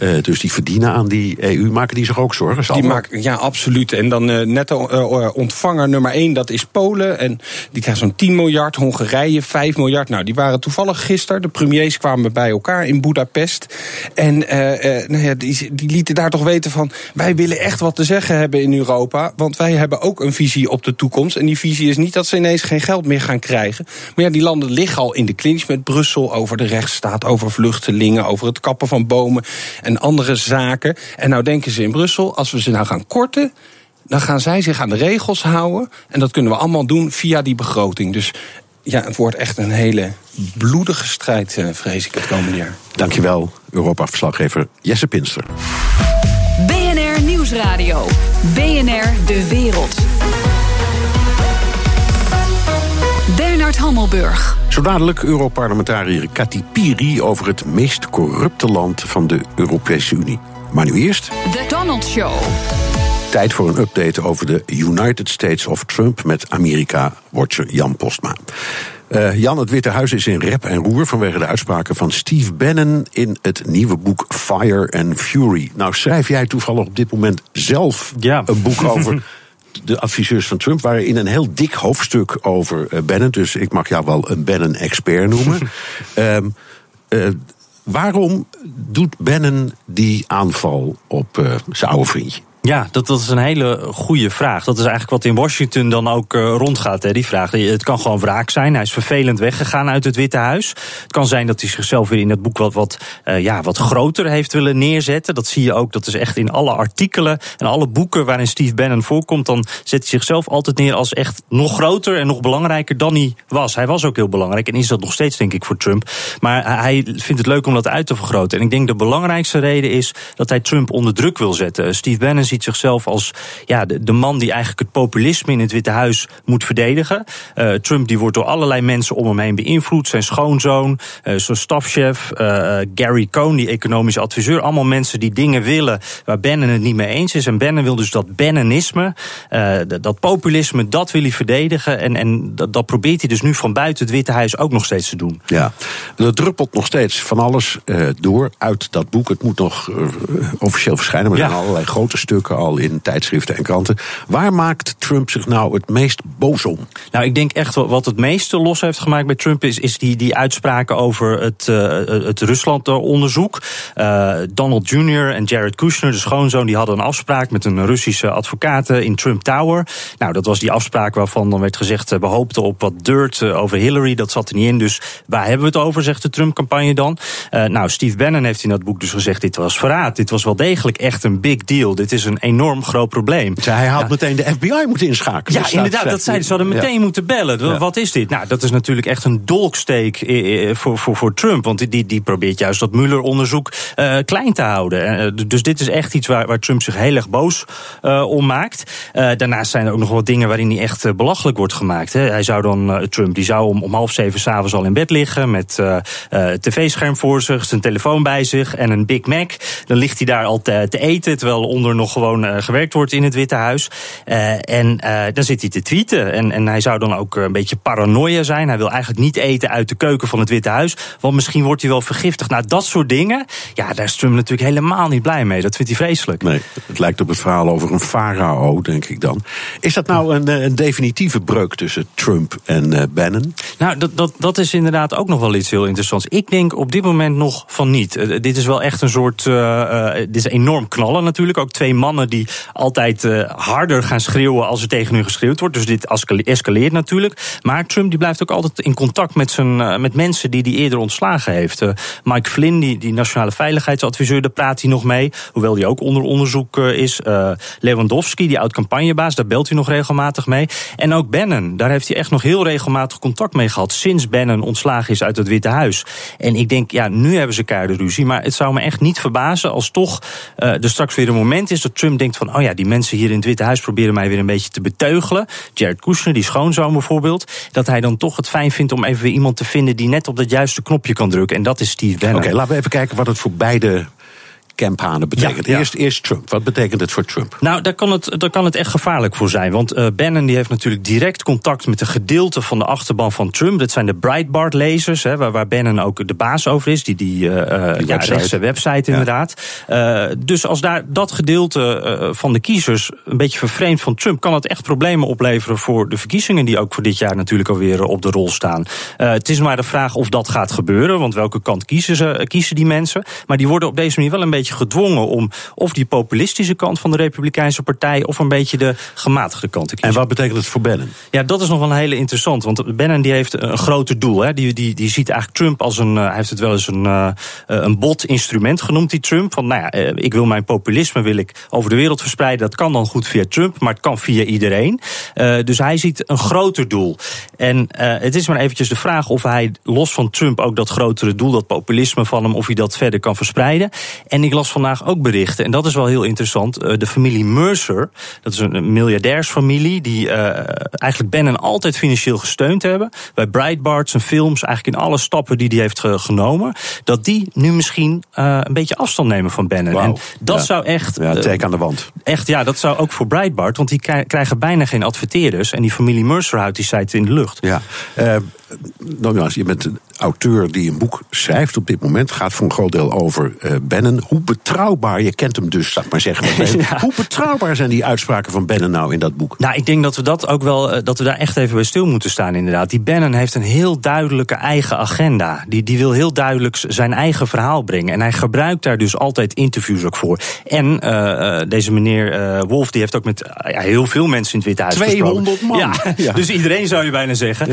Uh, dus die verdienen aan die EU. Maken die zich ook zorgen? Die ja, absoluut. En dan uh, netto ontvanger nummer 1, dat is Polen. En die krijgt zo'n 10 miljard. Hongarije 5 miljard. Nou, die waren toevallig gisteren. De premiers kwamen bij elkaar in Budapest. En nou ja, die, die lieten daar toch weten van... wij willen echt wat te zeggen hebben in Europa. Want wij hebben ook een visie op de toekomst. En die visie is niet dat ze ineens geen geld meer gaan krijgen. Maar ja, die landen liggen al in de clinch met Brussel over de rechtsstaat, over vluchtelingen, over het kappen van bomen en andere zaken. En nou denken ze in Brussel, als we ze nou gaan korten, dan gaan zij zich aan de regels houden. En dat kunnen we allemaal doen via die begroting. Dus ja, het wordt echt een hele bloedige strijd, eh, vrees ik, het komende jaar. Dankjewel, Europa-verslaggever Jesse Pinster. BNR Nieuwsradio. BNR De Wereld. Hammelburg. Zo dadelijk Europarlementariër Kati Piri over het meest corrupte land van de Europese Unie. Maar nu eerst. The Donald Show. Tijd voor een update over de United States of Trump met Amerika-watcher Jan Postma. Uh, Jan, het Witte Huis is in rep en roer vanwege de uitspraken van Steve Bannon in het nieuwe boek Fire and Fury. Nou, schrijf jij toevallig op dit moment zelf ja. een boek over [laughs] de adviseurs van Trump waren in een heel dik hoofdstuk over uh, Bannon. Dus ik mag jou wel een Bannon-expert noemen. um, [laughs] uh, waarom doet Bannon die aanval op uh, zijn oude vriendje? Ja, dat, dat is een hele goede vraag. Dat is eigenlijk wat in Washington dan ook uh, rondgaat, hè, die vraag. Het kan gewoon wraak zijn. Hij is vervelend weggegaan uit het Witte Huis. Het kan zijn dat hij zichzelf weer in het boek wat, wat, uh, ja, wat groter heeft willen neerzetten. Dat zie je ook, dat is echt in alle artikelen en alle boeken waarin Steve Bannon voorkomt. Dan zet hij zichzelf altijd neer als echt nog groter en nog belangrijker dan hij was. Hij was ook heel belangrijk en is dat nog steeds, denk ik, voor Trump. Maar hij vindt het leuk om dat uit te vergroten. En ik denk de belangrijkste reden is dat hij Trump onder druk wil zetten. Steve Bannon ziet zichzelf als ja, de, de, man die eigenlijk het populisme in het Witte Huis moet verdedigen. Uh, Trump die wordt door allerlei mensen om hem heen beïnvloed. Zijn schoonzoon, uh, zijn stafchef, uh, Gary Cohn, die economische adviseur. Allemaal mensen die dingen willen waar Bannon het niet mee eens is. En Bannon wil dus dat Bannonisme, dat populisme, dat wil hij verdedigen. En, en dat, dat, probeert hij dus nu van buiten het Witte Huis ook nog steeds te doen. Ja, er druppelt nog steeds van alles door uit dat boek. Het moet nog officieel verschijnen, maar er zijn allerlei grote stukken al in tijdschriften en kranten. Waar maakt Trump zich nou het meest boos om? Nou, ik denk echt wat het meeste los heeft gemaakt bij Trump is, is die, die uitspraken over het, uh, het Rusland-onderzoek. Uh, Donald Jr. en Jared Kushner, de schoonzoon, die hadden een afspraak met een Russische advocaat in Trump Tower. Nou, dat was die afspraak waarvan dan werd gezegd, we hoopten op wat dirt over Hillary. Dat zat er niet in. Dus waar hebben we het over, zegt de Trump-campagne dan? Uh, nou, Steve Bannon heeft in dat boek dus gezegd, dit was verraad. Dit was wel degelijk echt een big deal. Dit is een enorm groot probleem. Dus hij had meteen de FBI moeten inschakelen. Ja, inderdaad, dat zeiden ze. hadden meteen moeten bellen. Wat is dit? Nou, dat is natuurlijk echt een dolksteek voor, voor, voor Trump. Want die, die probeert juist dat Mueller-onderzoek uh, klein te houden. Uh, dus dit is echt iets waar, waar Trump zich heel erg boos uh, om maakt. daarnaast zijn er ook nog wat dingen waarin hij echt belachelijk wordt gemaakt. Hè. Hij zou dan, Trump, die zou om, om half zeven s'avonds al in bed liggen... met tv-scherm voor zich, zijn telefoon bij zich en een Big Mac. Dan ligt hij daar al te, te eten, terwijl onder nog gewoon uh, gewerkt wordt in het Witte Huis. Uh, en uh, dan zit hij te tweeten. En, en hij zou dan ook een beetje paranoia zijn. Hij wil eigenlijk niet eten uit de keuken van het Witte Huis. Want misschien wordt hij wel vergiftigd. Nou, dat soort dingen. Ja, daar is Trump natuurlijk helemaal niet blij mee. Dat vindt hij vreselijk. Nee, het lijkt op het verhaal over een farao, denk ik dan. Is dat nou een, een definitieve breuk tussen Trump en uh, Bannon? Nou, dat, dat, dat is inderdaad ook nog wel iets heel interessants. Ik denk op dit moment nog van niet. Uh, dit is wel echt een soort. Uh, dit is enorm knallen natuurlijk. Ook twee mannen die altijd uh, harder gaan schreeuwen als er tegen hun geschreeuwd wordt. Dus dit escaleert natuurlijk. Maar Trump die blijft ook altijd in contact met, zijn, uh, met mensen die hij eerder ontslagen heeft. Uh, Mike Flynn, die, die nationale veiligheidsadviseur, daar praat hij nog mee. Hoewel die ook onder onderzoek is. Lewandowski, die oud-campagnebaas, daar belt hij nog regelmatig mee. En ook Bannon, daar heeft hij echt nog heel regelmatig contact mee gehad. Sinds Bannon ontslagen is uit het Witte Huis. En ik denk, ja, nu hebben ze keiharde ruzie. Maar het zou me echt niet verbazen als toch er straks weer een moment is dat Trump denkt van, oh ja, die mensen hier in het Witte Huis proberen mij weer een beetje te beteugelen. Jared Kushner, die schoonzoon bijvoorbeeld. Dat hij dan toch het fijn vindt om even weer iemand te vinden die net op dat juiste knopje kan drukken. En dat is Steve Bannon. Oké, laten we even kijken wat het voor beide campanen betekent. Ja, ja. Eerst, eerst Trump. Wat betekent het voor Trump? Nou, daar kan het, daar kan het echt gevaarlijk voor zijn. Want uh, Bannon die heeft natuurlijk direct contact met een gedeelte van de achterban van Trump. Dat zijn de Breitbart-lezers, waar, waar Bannon ook de baas over is. Die, die, uh, Die ja, website. rechtse website inderdaad. Uh, dus als daar dat gedeelte van de kiezers een beetje vervreemd van Trump... kan het echt problemen opleveren voor de verkiezingen... die ook voor dit jaar natuurlijk alweer op de rol staan. Het is maar de vraag of dat gaat gebeuren. Want welke kant kiezen, ze, kiezen die mensen? Maar die worden op deze manier wel een beetje gedwongen... om of die populistische kant van de Republikeinse Partij... of een beetje de gematigde kant te kiezen. En wat betekent het voor Bannon? Ja, dat is nog wel een hele interessant. Want Bannon die heeft een groter doel. Hè. Die, die, die ziet eigenlijk Trump als een... hij heeft het wel eens een, uh, een bot instrument genoemd, die Trump. Van, nou ja, ik wil mijn populisme wil ik over de wereld verspreiden. Dat kan dan goed via Trump, maar het kan via iedereen. Uh, dus hij ziet een groter doel. En uh, het is maar eventjes de vraag of hij los van Trump ook dat grotere doel, dat populisme van hem, of hij dat verder kan verspreiden. En ik las vandaag ook berichten, en dat is wel heel interessant. Uh, de familie Mercer, dat is een miljardairsfamilie, die eigenlijk Bannon altijd financieel gesteund hebben. Bij Breitbart, zijn films, eigenlijk in alle stappen die hij heeft genomen. Dat die nu misschien een beetje afstand nemen van Bannon. Wow. En dat ja. zou echt. Ja, teken aan de wand. Echt, ja, dat zou ook voor Breitbart, want die krijgen bijna geen adverteerders. En die familie Mercer houdt die site in de lucht. Ja. Uh, nogmaals, je bent auteur die een boek schrijft op dit moment. Gaat voor een groot deel over uh, Bannon. Hoe betrouwbaar, je kent hem dus, laat maar zeggen. [laughs] ja. Hoe betrouwbaar zijn die uitspraken van Bannon nou in dat boek? Nou, ik denk dat we dat ook wel, uh, dat we daar echt even bij stil moeten staan, inderdaad. Die Bannon heeft een heel duidelijke eigen agenda. Die, die wil heel duidelijk zijn eigen verhaal brengen. En hij gebruikt daar dus altijd interviews ook voor. En uh, deze meneer Wolf, die heeft ook met heel veel mensen in het Witte Huis 200 gesproken. man. Ja, ja, [laughs] dus iedereen zou je bijna zeggen.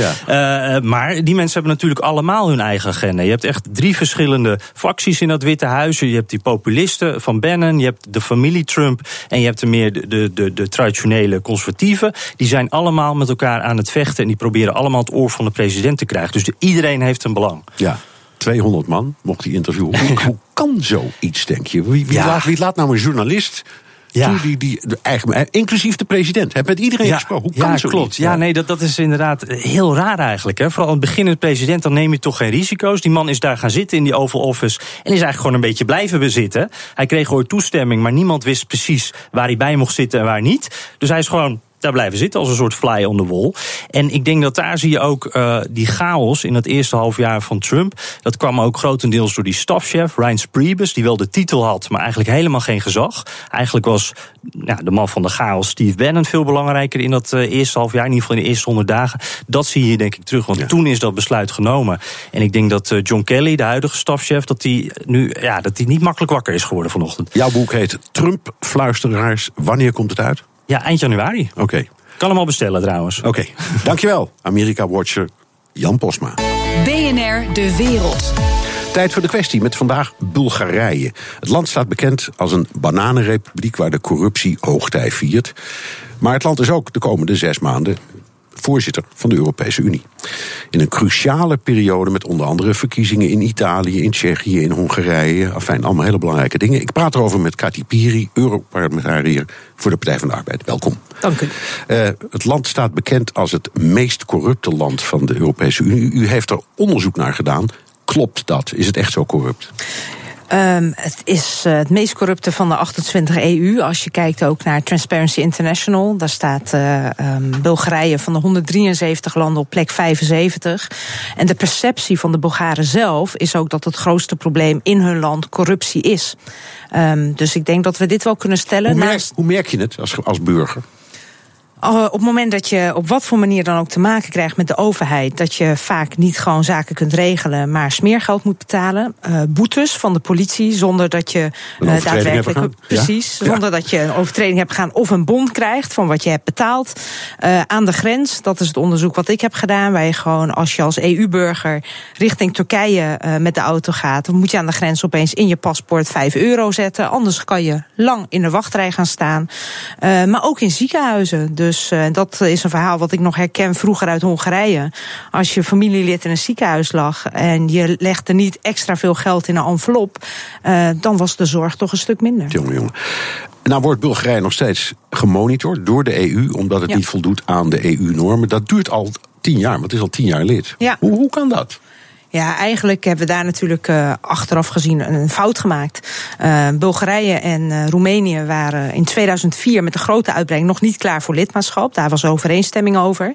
Maar die mensen hebben natuurlijk allemaal hun eigen agenda. Je hebt echt drie verschillende facties in dat Witte Huis. Je hebt die populisten van Bannon, je hebt de familie Trump en je hebt de meer de, de, de, de traditionele conservatieven. Die zijn allemaal met elkaar aan het vechten en die proberen allemaal het oor van de president te krijgen. Dus de, iedereen heeft een belang. Ja. 200 man mocht hij interviewen. Hoe, [laughs] hoe kan zoiets, denk je? Wie, wie, Ja. laat, wie laat nou een journalist Ja. die, die, de eigen, inclusief de president, heb met iedereen gesproken? Hoe kan ja, zoiets? klopt. Ja, nee, dat, dat is inderdaad heel raar eigenlijk. Hè. Vooral aan het begin het president, dan neem je toch geen risico's. Die man is daar gaan zitten in die Oval Office en is eigenlijk gewoon een beetje blijven bezitten. Hij kreeg ooit toestemming, maar niemand wist precies waar hij bij mocht zitten en waar niet. Dus hij is gewoon daar blijven zitten als een soort fly on the wall. En ik denk dat daar zie je ook uh, die chaos in het eerste half jaar van Trump. Dat kwam ook grotendeels door die stafchef, Reince Priebus, die wel de titel had, maar eigenlijk helemaal geen gezag. Eigenlijk was ja, de man van de chaos, Steve Bannon, veel belangrijker in dat uh, eerste half jaar, in ieder geval in de eerste honderd dagen. Dat zie je denk ik terug, want Ja. toen is dat besluit genomen. En ik denk dat uh, John Kelly, de huidige stafchef, dat die nu ja, dat die niet makkelijk wakker is geworden vanochtend. Jouw boek heet Trump Fluisteraars. Wanneer komt het uit? Ja, eind januari. Oké, Kan hem al bestellen trouwens. oké. [laughs] Dankjewel, Amerika-watcher Jan Posma. BNR De Wereld. Tijd voor de kwestie met vandaag Bulgarije. Het land staat bekend als een bananenrepubliek waar de corruptie hoogtij viert. Maar het land is ook de komende zes maanden voorzitter van de Europese Unie. In een cruciale periode met onder andere verkiezingen in Italië, in Tsjechië, in Hongarije. Afijn, allemaal hele belangrijke dingen. Ik praat erover met Kati Piri, Europarlementariër voor de Partij van de Arbeid. Welkom. Dank u. Uh, het land staat bekend als het meest corrupte land van de Europese Unie. U heeft er onderzoek naar gedaan. Klopt dat? Is het echt zo corrupt? Um, het is uh, het meest corrupte van de 28 EU. Als je kijkt ook naar Transparency International, daar staat uh, um, Bulgarije van de 173 landen op plek 75. En de perceptie van de Bulgaren zelf is ook dat het grootste probleem in hun land corruptie is. Um, dus ik denk dat we dit wel kunnen stellen. Hoe merk, hoe merk je het als, als burger? Uh, op het moment dat je op wat voor manier dan ook te maken krijgt met de overheid, dat je vaak niet gewoon zaken kunt regelen, maar smeergeld moet betalen, uh, boetes van de politie, zonder dat je uh, daadwerkelijk precies, ja? zonder ja. dat je een overtreding hebt gedaan of een bon krijgt van wat je hebt betaald. Uh, aan de grens, dat is het onderzoek wat ik heb gedaan, waar je gewoon als je als EU-burger richting Turkije met de auto gaat, dan moet je aan de grens opeens in je paspoort 5 euro zetten, anders kan je lang in de wachtrij gaan staan. Maar ook in ziekenhuizen. Dus dus uh, dat is een verhaal wat ik nog herken vroeger uit Hongarije. Als je familielid in een ziekenhuis lag en je legde niet extra veel geld in een envelop, uh, dan was de zorg toch een stuk minder. Jongen, jongen. Nou wordt Bulgarije nog steeds gemonitord door de EU, omdat het Ja. niet voldoet aan de EU-normen. Dat duurt al tien jaar, maar het is al tien jaar lid. Ja. Hoe, hoe kan dat? Ja, eigenlijk hebben we daar natuurlijk uh, achteraf gezien een fout gemaakt. Uh, Bulgarije en uh, Roemenië waren in 2004 met de grote uitbreiding nog niet klaar voor lidmaatschap. Daar was overeenstemming over.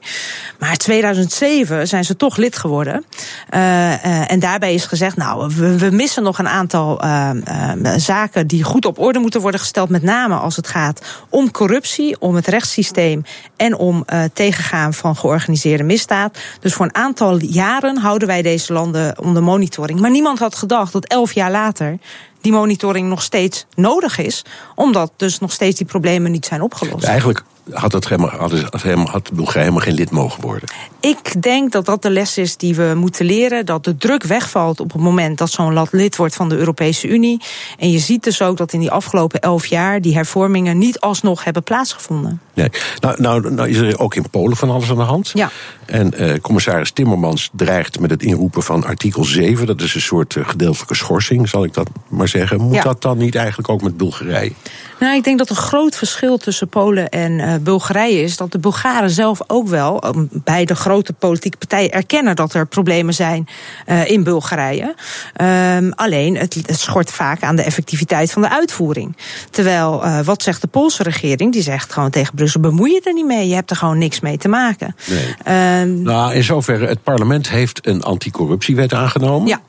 Maar in 2007 zijn ze toch lid geworden. en daarbij is gezegd, nou, we, we missen nog een aantal zaken die goed op orde moeten worden gesteld. Met name als het gaat om corruptie, om het rechtssysteem en om tegengaan van georganiseerde misdaad. Dus voor een aantal jaren houden wij deze landen onder monitoring. Maar niemand had gedacht dat elf jaar later die monitoring nog steeds nodig is, omdat dus nog steeds die problemen niet zijn opgelost. Eigenlijk had, het helemaal, had, het helemaal, had Bulgarije helemaal geen lid mogen worden. Ik denk dat dat de les is die we moeten leren. Dat de druk wegvalt op het moment dat zo'n land lid wordt van de Europese Unie. En je ziet dus ook dat in die afgelopen elf jaar die hervormingen niet alsnog hebben plaatsgevonden. Nee. Nou, nou, nou is er ook in Polen van alles aan de hand. Ja. En eh, commissaris Timmermans dreigt met het inroepen van artikel 7. Dat is een soort uh, gedeeltelijke schorsing, zal ik dat maar zeggen. Moet dat dan niet eigenlijk ook met Bulgarije? Nou, ik denk dat een groot verschil tussen Polen en uh, Bulgarije is dat de Bulgaren zelf ook wel um, bij de grote politieke partijen erkennen dat er problemen zijn uh, in Bulgarije. Um, alleen het, het, schort vaak aan de effectiviteit van de uitvoering. Terwijl, uh, wat zegt de Poolse regering? Die zegt gewoon tegen Brussel: bemoei je er niet mee. Je hebt er gewoon niks mee te maken. Nee. Um, nou, in zoverre, het parlement heeft een anticorruptiewet aangenomen. Ja.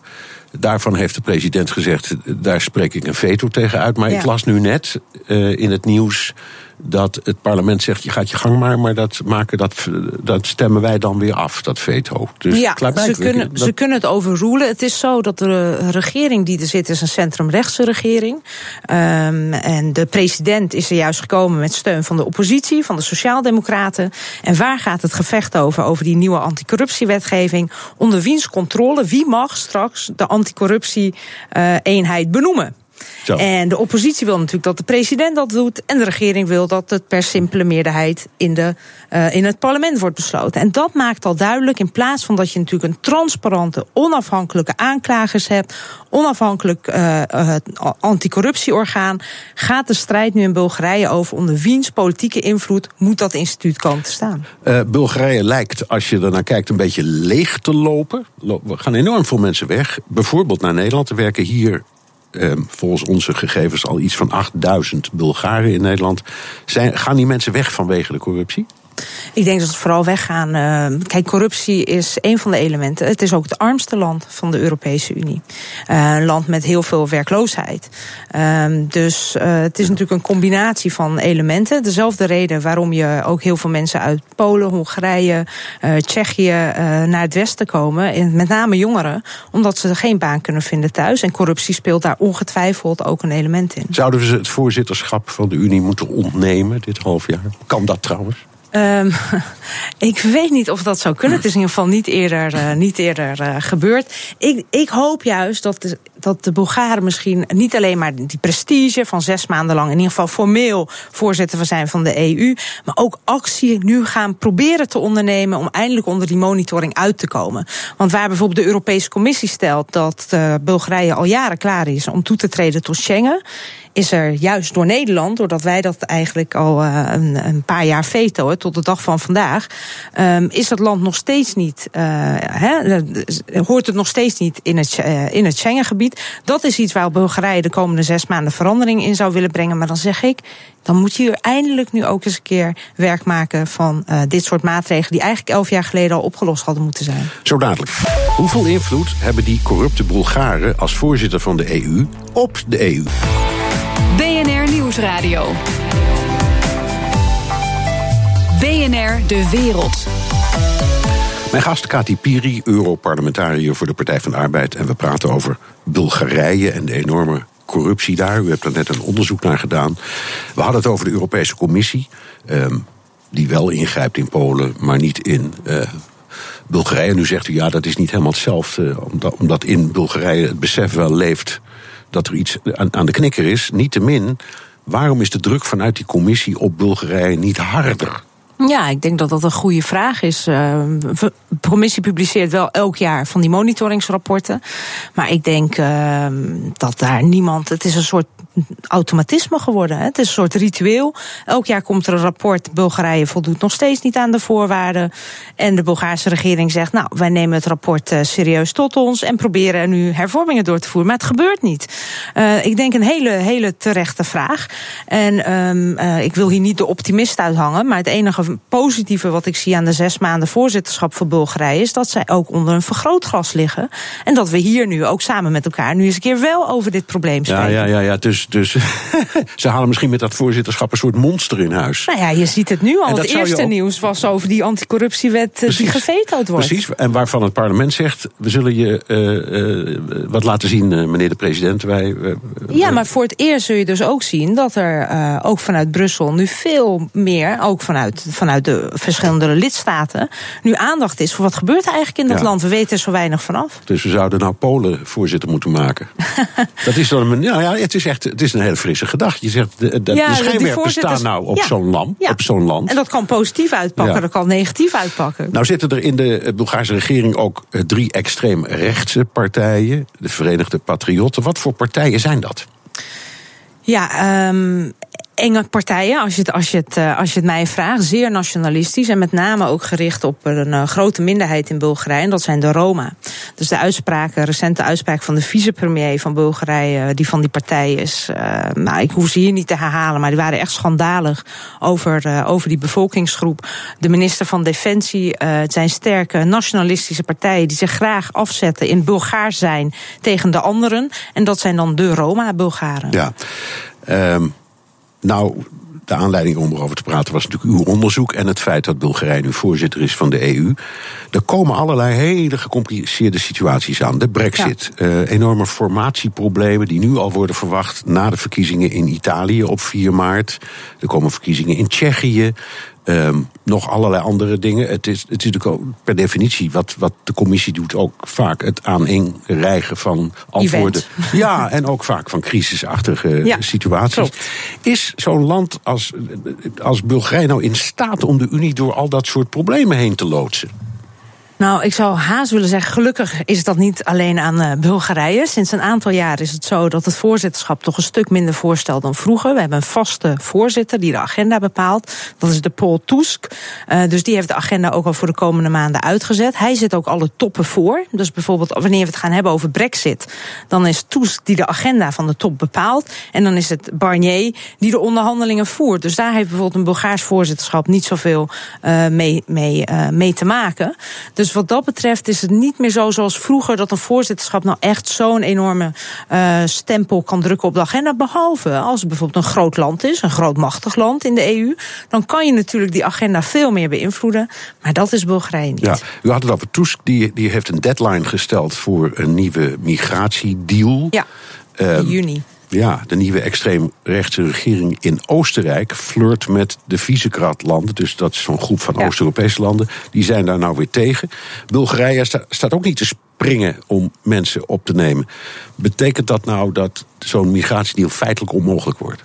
Daarvan heeft de president gezegd, daar spreek ik een veto tegen uit. Maar Ja. ik las nu net uh, in het nieuws dat het parlement zegt, je gaat je gang maar, maar dat, maken, dat, dat stemmen wij dan weer af, dat veto. Dus ja, ze kunnen, dat- ze kunnen het overroelen. Het is zo dat de regering die er zit, is een centrumrechtse regering. Um, en de president is er juist gekomen met steun van de oppositie, van de Sociaaldemocraten. En waar gaat het gevecht over? Over die nieuwe anticorruptiewetgeving. Onder wiens controle? Wie mag straks de anticorruptie-eenheid benoemen? Zo. En de oppositie wil natuurlijk dat de president dat doet. En de regering wil dat het per simpele meerderheid in, de, uh, in het parlement wordt besloten. En dat maakt al duidelijk, in plaats van dat je natuurlijk een transparante, onafhankelijke aanklagers hebt, onafhankelijk uh, uh, anticorruptieorgaan, gaat de strijd nu in Bulgarije over onder wiens politieke invloed moet dat instituut komen te staan. Bulgarije lijkt, als je er naar kijkt, een beetje leeg te lopen. Lo- Er gaan enorm veel mensen weg. Bijvoorbeeld naar Nederland. Er werken hier eh, volgens onze gegevens al iets van 8000 Bulgaren in Nederland. Zijn, gaan die mensen weg vanwege de corruptie? Ik denk dat het vooral weggaan. Uh, kijk, corruptie is een van de elementen. Het is ook het armste land van de Europese Unie. Uh, een land met heel veel werkloosheid. Uh, dus het is natuurlijk een combinatie van elementen. Dezelfde reden waarom je ook heel veel mensen uit Polen, Hongarije, Tsjechië naar het westen komen. En met name jongeren, omdat ze geen baan kunnen vinden thuis. En corruptie speelt daar ongetwijfeld ook een element in. Zouden we het voorzitterschap van de Unie moeten ontnemen dit half jaar? Kan dat trouwens? Um, [laughs] ik weet niet of dat zou kunnen. Het is in ieder geval niet eerder, uh, niet eerder uh, gebeurd. Ik, ik hoop juist dat de, dat de Bulgaren misschien niet alleen maar die prestige van zes maanden lang, in ieder geval formeel voorzitter zijn van de EU, maar ook actie nu gaan proberen te ondernemen om eindelijk onder die monitoring uit te komen. Want waar bijvoorbeeld de Europese Commissie stelt dat uh, Bulgarije al jaren klaar is om toe te treden tot Schengen is er juist door Nederland, doordat wij dat eigenlijk al uh, een, een, paar jaar vetoen tot de dag van vandaag, um, is het land nog steeds niet, he, hoort het nog steeds niet in het, in het Schengengebied. Dat is iets waar Bulgarije de komende zes maanden verandering in zou willen brengen. Maar dan zeg ik, dan moet je hier eindelijk nu ook eens een keer werk maken van uh, dit soort maatregelen die eigenlijk elf jaar geleden al opgelost hadden moeten zijn. Zo dadelijk. Hoeveel invloed hebben die corrupte Bulgaren als voorzitter van de EU op de EU? BNR Nieuwsradio. BNR De Wereld. Mijn gast Kati Piri, Europarlementariër voor de Partij van de Arbeid. En we praten over Bulgarije en de enorme corruptie daar. U hebt er net een onderzoek naar gedaan. We hadden het over de Europese Commissie. Um, die wel ingrijpt in Polen, maar niet in uh, Bulgarije. Nu zegt u ja, dat is niet helemaal hetzelfde. Omdat, omdat in Bulgarije het besef wel leeft dat er iets aan, aan de knikker is. Niettemin, waarom is de druk vanuit die commissie op Bulgarije niet harder? Ja, ik denk dat dat een goede vraag is. De commissie publiceert wel elk jaar van die monitoringsrapporten. Maar ik denk uh, dat daar niemand. Het is een soort automatisme geworden. Hè. Het is een soort ritueel. Elk jaar komt er een rapport. Bulgarije voldoet nog steeds niet aan de voorwaarden. En de Bulgaarse regering zegt: Nou, wij nemen het rapport uh, serieus tot ons. En proberen er nu hervormingen door te voeren. Maar het gebeurt niet. ik denk een hele, hele terechte vraag. En um, ik wil hier niet de optimist uithangen. Maar het enige positieve wat ik zie aan de zes maanden voorzitterschap voor Bulgarije is dat zij ook onder een vergrootglas liggen. En dat we hier nu ook samen met elkaar nu eens een keer wel over dit probleem spreken. Ja, ja, ja, ja. dus, dus [laughs] ze halen misschien met dat voorzitterschap een soort monster in huis. Nou ja, je ziet het nu al. Het eerste nieuws was over die anticorruptiewet Precies. die gevetood wordt. Precies, en waarvan het parlement zegt: we zullen je uh, uh, wat laten zien, meneer de president. Wij, ja, maar voor het eerst zul je dus ook zien dat er ook vanuit Brussel nu veel meer, ook vanuit, vanuit de verschillende lidstaten nu aandacht is voor wat gebeurt er eigenlijk in dat land. We weten er zo weinig vanaf. Dus we zouden nou Polen voorzitter moeten maken. [laughs] dat is dan een, ja, ja, het is echt het is een hele frisse gedachte. Je zegt, de, de, ja, de schijnwerpers staan nou op zo'n land, op zo'n land. En dat kan positief uitpakken, dat kan negatief uitpakken. Nou zitten er in de Bulgaarse regering ook eh, drie extreem rechtse partijen. De Verenigde Patriotten. Wat voor partijen zijn dat? Ja, um, enge partijen, als je, het, als, je het, eh, als je het mij vraagt. Zeer nationalistisch en met name ook gericht op een uh, grote minderheid in Bulgarije. En dat zijn de Roma. Dus de uitspraken, recente uitspraak van de vicepremier van Bulgarije, die van die partij is. Nou, ik hoef ze hier niet te herhalen, maar die waren echt schandalig over, over die bevolkingsgroep. De minister van Defensie, het zijn sterke nationalistische partijen die zich graag afzetten in Bulgaars zijn tegen de anderen. En dat zijn dan de Roma-Bulgaren. Ja. Um nou, de aanleiding om erover te praten was natuurlijk uw onderzoek en het feit dat Bulgarije nu voorzitter is van de EU. Er komen allerlei hele gecompliceerde situaties aan. De brexit, ja. uh, enorme formatieproblemen die nu al worden verwacht na de verkiezingen in Italië op 4 maart. Er komen verkiezingen in Tsjechië. Um, nog allerlei andere dingen. Het is, het is natuurlijk ook per definitie wat, wat de commissie doet, ook vaak het aaneenrijgen van antwoorden. Event. Ja, en ook vaak van crisisachtige ja, situaties. Klopt. Is zo'n land als, als Bulgarije nou in staat om de Unie door al dat soort problemen heen te loodsen? Nou, ik zou haast willen zeggen, gelukkig is dat niet alleen aan uh, Bulgarije. Sinds een aantal jaar is het zo dat het voorzitterschap toch een stuk minder voorstelt dan vroeger. We hebben een vaste voorzitter die de agenda bepaalt. Dat is de Paul Tusk. Uh, dus die heeft de agenda ook al voor de komende maanden uitgezet. Hij zit ook alle toppen voor. Dus bijvoorbeeld wanneer we het gaan hebben over Brexit, dan is Tusk die de agenda van de top bepaalt. En dan is het Barnier die de onderhandelingen voert. Dus daar heeft bijvoorbeeld een Bulgaars voorzitterschap niet zoveel uh, mee, mee, mee te maken. Dus dus wat dat betreft is het niet meer zo zoals vroeger dat een voorzitterschap nou echt zo'n enorme uh, stempel kan drukken op de agenda. Behalve als het bijvoorbeeld een groot land is, een groot machtig land in de EU. Dan kan je natuurlijk die agenda veel meer beïnvloeden. Maar dat is Bulgarije niet. Ja, u had het over Tusk, die, die heeft een deadline gesteld voor een nieuwe migratiedeal. Ja, in um, juni. Ja, de nieuwe extreemrechtse regering in Oostenrijk flirt met de Visegrad-landen. Dus dat is zo'n groep van ja. Oost-Europese landen. Die zijn daar nou weer tegen. Bulgarije sta, staat ook niet te springen om mensen op te nemen. Betekent dat nou dat zo'n migratiedeal feitelijk onmogelijk wordt?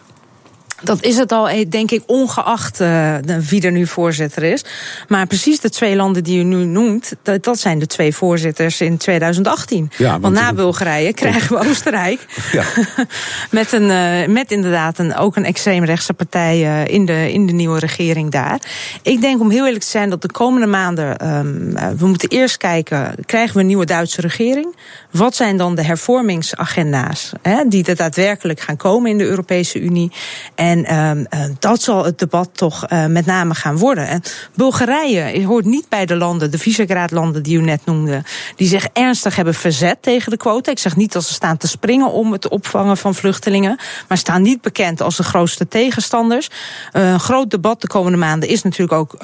Dat is het al, eh, denk ik, ongeacht uh, wie er nu voorzitter is. Maar precies de twee landen die u nu noemt, dat, dat zijn de twee voorzitters in 2018. Ja, want, want na Bulgarije krijgen we Oostenrijk. [laughs] Ja. [laughs] met, een, uh, met inderdaad een, ook een extreemrechtse partij uh, in, de, in de nieuwe regering daar. Ik denk om heel eerlijk te zijn dat de komende maanden, um, we moeten eerst kijken, krijgen we een nieuwe Duitse regering? Wat zijn dan de hervormingsagenda's hè, die er daadwerkelijk gaan komen in de Europese Unie? En um, uh, dat zal het debat toch uh, met name gaan worden. En Bulgarije hoort niet bij de landen, de Visegrad-landen die u net noemde, die zich ernstig hebben verzet tegen de quota. Ik zeg niet dat ze staan te springen om het opvangen van vluchtelingen, maar staan niet bekend als de grootste tegenstanders. Uh, een groot debat de komende maanden is natuurlijk ook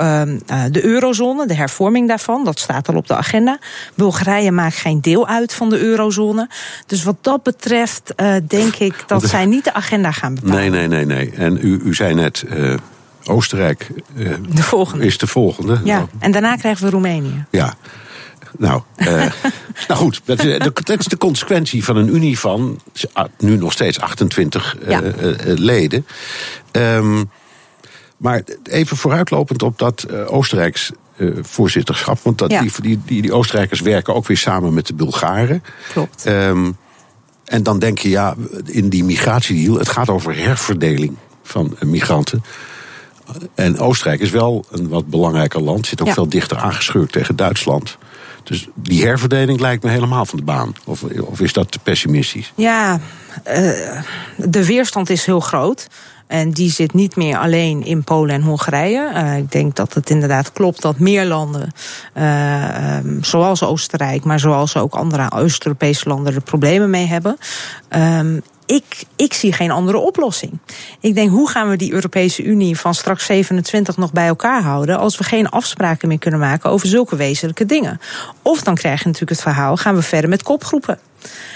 de eurozone, de hervorming daarvan. Dat staat al op de agenda. Bulgarije maakt geen deel uit van de eurozone. Dus wat dat betreft denk ik dat [laughs] zij niet de agenda gaan bepalen. Nee, nee, nee, nee. En u, u zei net. Uh, Oostenrijk uh, de volgende. is de volgende. Ja, nou. en daarna krijgen we Roemenië. Ja. Nou, uh, [laughs] nou goed, dat is, dat is, de consequentie van een unie van nu nog steeds 28 ja. leden. Um, Maar even vooruitlopend op dat Oostenrijks voorzitterschap. Want dat, Ja. die, die, die, die Oostenrijkers werken ook weer samen met de Bulgaren. Klopt. Ehm, en dan denk je, ja, in die migratiedeal, het gaat over herverdeling van migranten. En Oostenrijk is wel een wat belangrijker land, zit ook Ja. veel dichter aangeschurkt tegen Duitsland. Dus die herverdeling lijkt me helemaal van de baan. Of, of is dat te pessimistisch? Ja, eh, de weerstand is heel groot. En die zit niet meer alleen in Polen en Hongarije. Eh, ik denk dat het inderdaad klopt dat meer landen, eh, ehm, zoals Oostenrijk, maar zoals ook andere Oost-Europese landen, er problemen mee hebben. Ehm, ik, ik zie geen andere oplossing. Ik denk, hoe gaan we die Europese Unie van straks 27 nog bij elkaar houden als we geen afspraken meer kunnen maken over zulke wezenlijke dingen? Of dan krijg je natuurlijk het verhaal, gaan we verder met kopgroepen.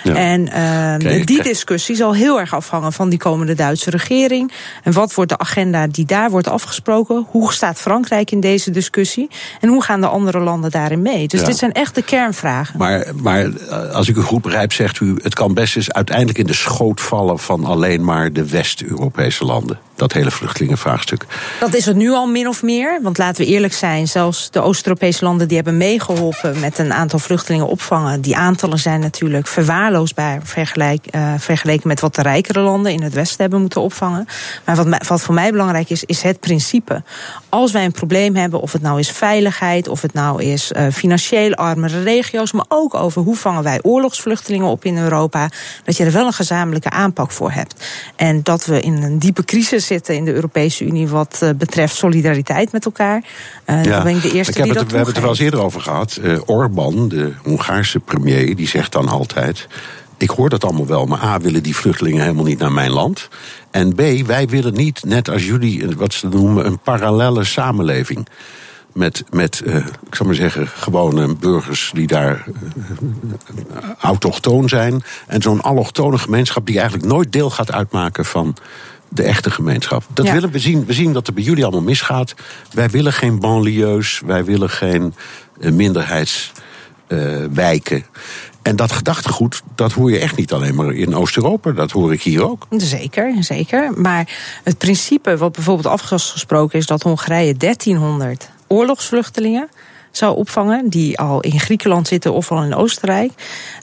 Ja. En ehm, die discussie zal heel erg afhangen van die komende Duitse regering. En wat wordt de agenda die daar wordt afgesproken? Hoe staat Frankrijk in deze discussie? En hoe gaan de andere landen daarin mee? Dus Ja. dit zijn echt de kernvragen. Maar, maar eh, als ik u goed begrijp, zegt u... het kan best eens uiteindelijk in de schoot vallen... van alleen maar de West-Europese landen. Dat hele vluchtelingenvraagstuk. Dat is het nu al min of meer. Want laten we eerlijk zijn, zelfs de Oost-Europese landen die hebben meegeholpen met een aantal vluchtelingen opvangen. Die aantallen zijn natuurlijk verwaarloosbaar eh, vergeleken met wat de rijkere landen in het Westen hebben moeten opvangen. Maar wat, wat voor mij belangrijk is, is het principe. Als wij een probleem hebben, of het nou is veiligheid, of het nou is eh, financieel armere regio's, maar ook over hoe vangen wij oorlogsvluchtelingen op in Europa, dat je er wel een gezamenlijke aanpak voor hebt. En dat we in een diepe crisis zitten in de Europese Unie wat eh, betreft solidariteit met elkaar. Eh Dan ben ik de eerste ik die het, dat We hebben het er wel eens eerder over gehad. Eh Orbán, de Hongaarse premier, die zegt dan altijd... ik hoor dat allemaal wel, maar A, willen die vluchtelingen helemaal niet naar mijn land. En B, wij willen niet, net als jullie, wat ze noemen... een parallelle samenleving. Met, met ik zal maar zeggen, gewone burgers die daar eh, autochtoon zijn. En zo'n allochtone gemeenschap die eigenlijk nooit deel gaat uitmaken van de echte gemeenschap. Dat Ja. willen we zien. We zien dat er bij jullie allemaal misgaat. Wij willen geen banlieues, wij willen geen eh, minderheidswijken. en dat gedachtegoed, dat hoor je echt niet alleen maar in Oost-Europa. Dat hoor ik hier ook. Zeker, zeker. Maar het principe wat bijvoorbeeld afgesproken is dat Hongarije 1300 oorlogsvluchtelingen zou opvangen, die al in Griekenland zitten of al in Oostenrijk.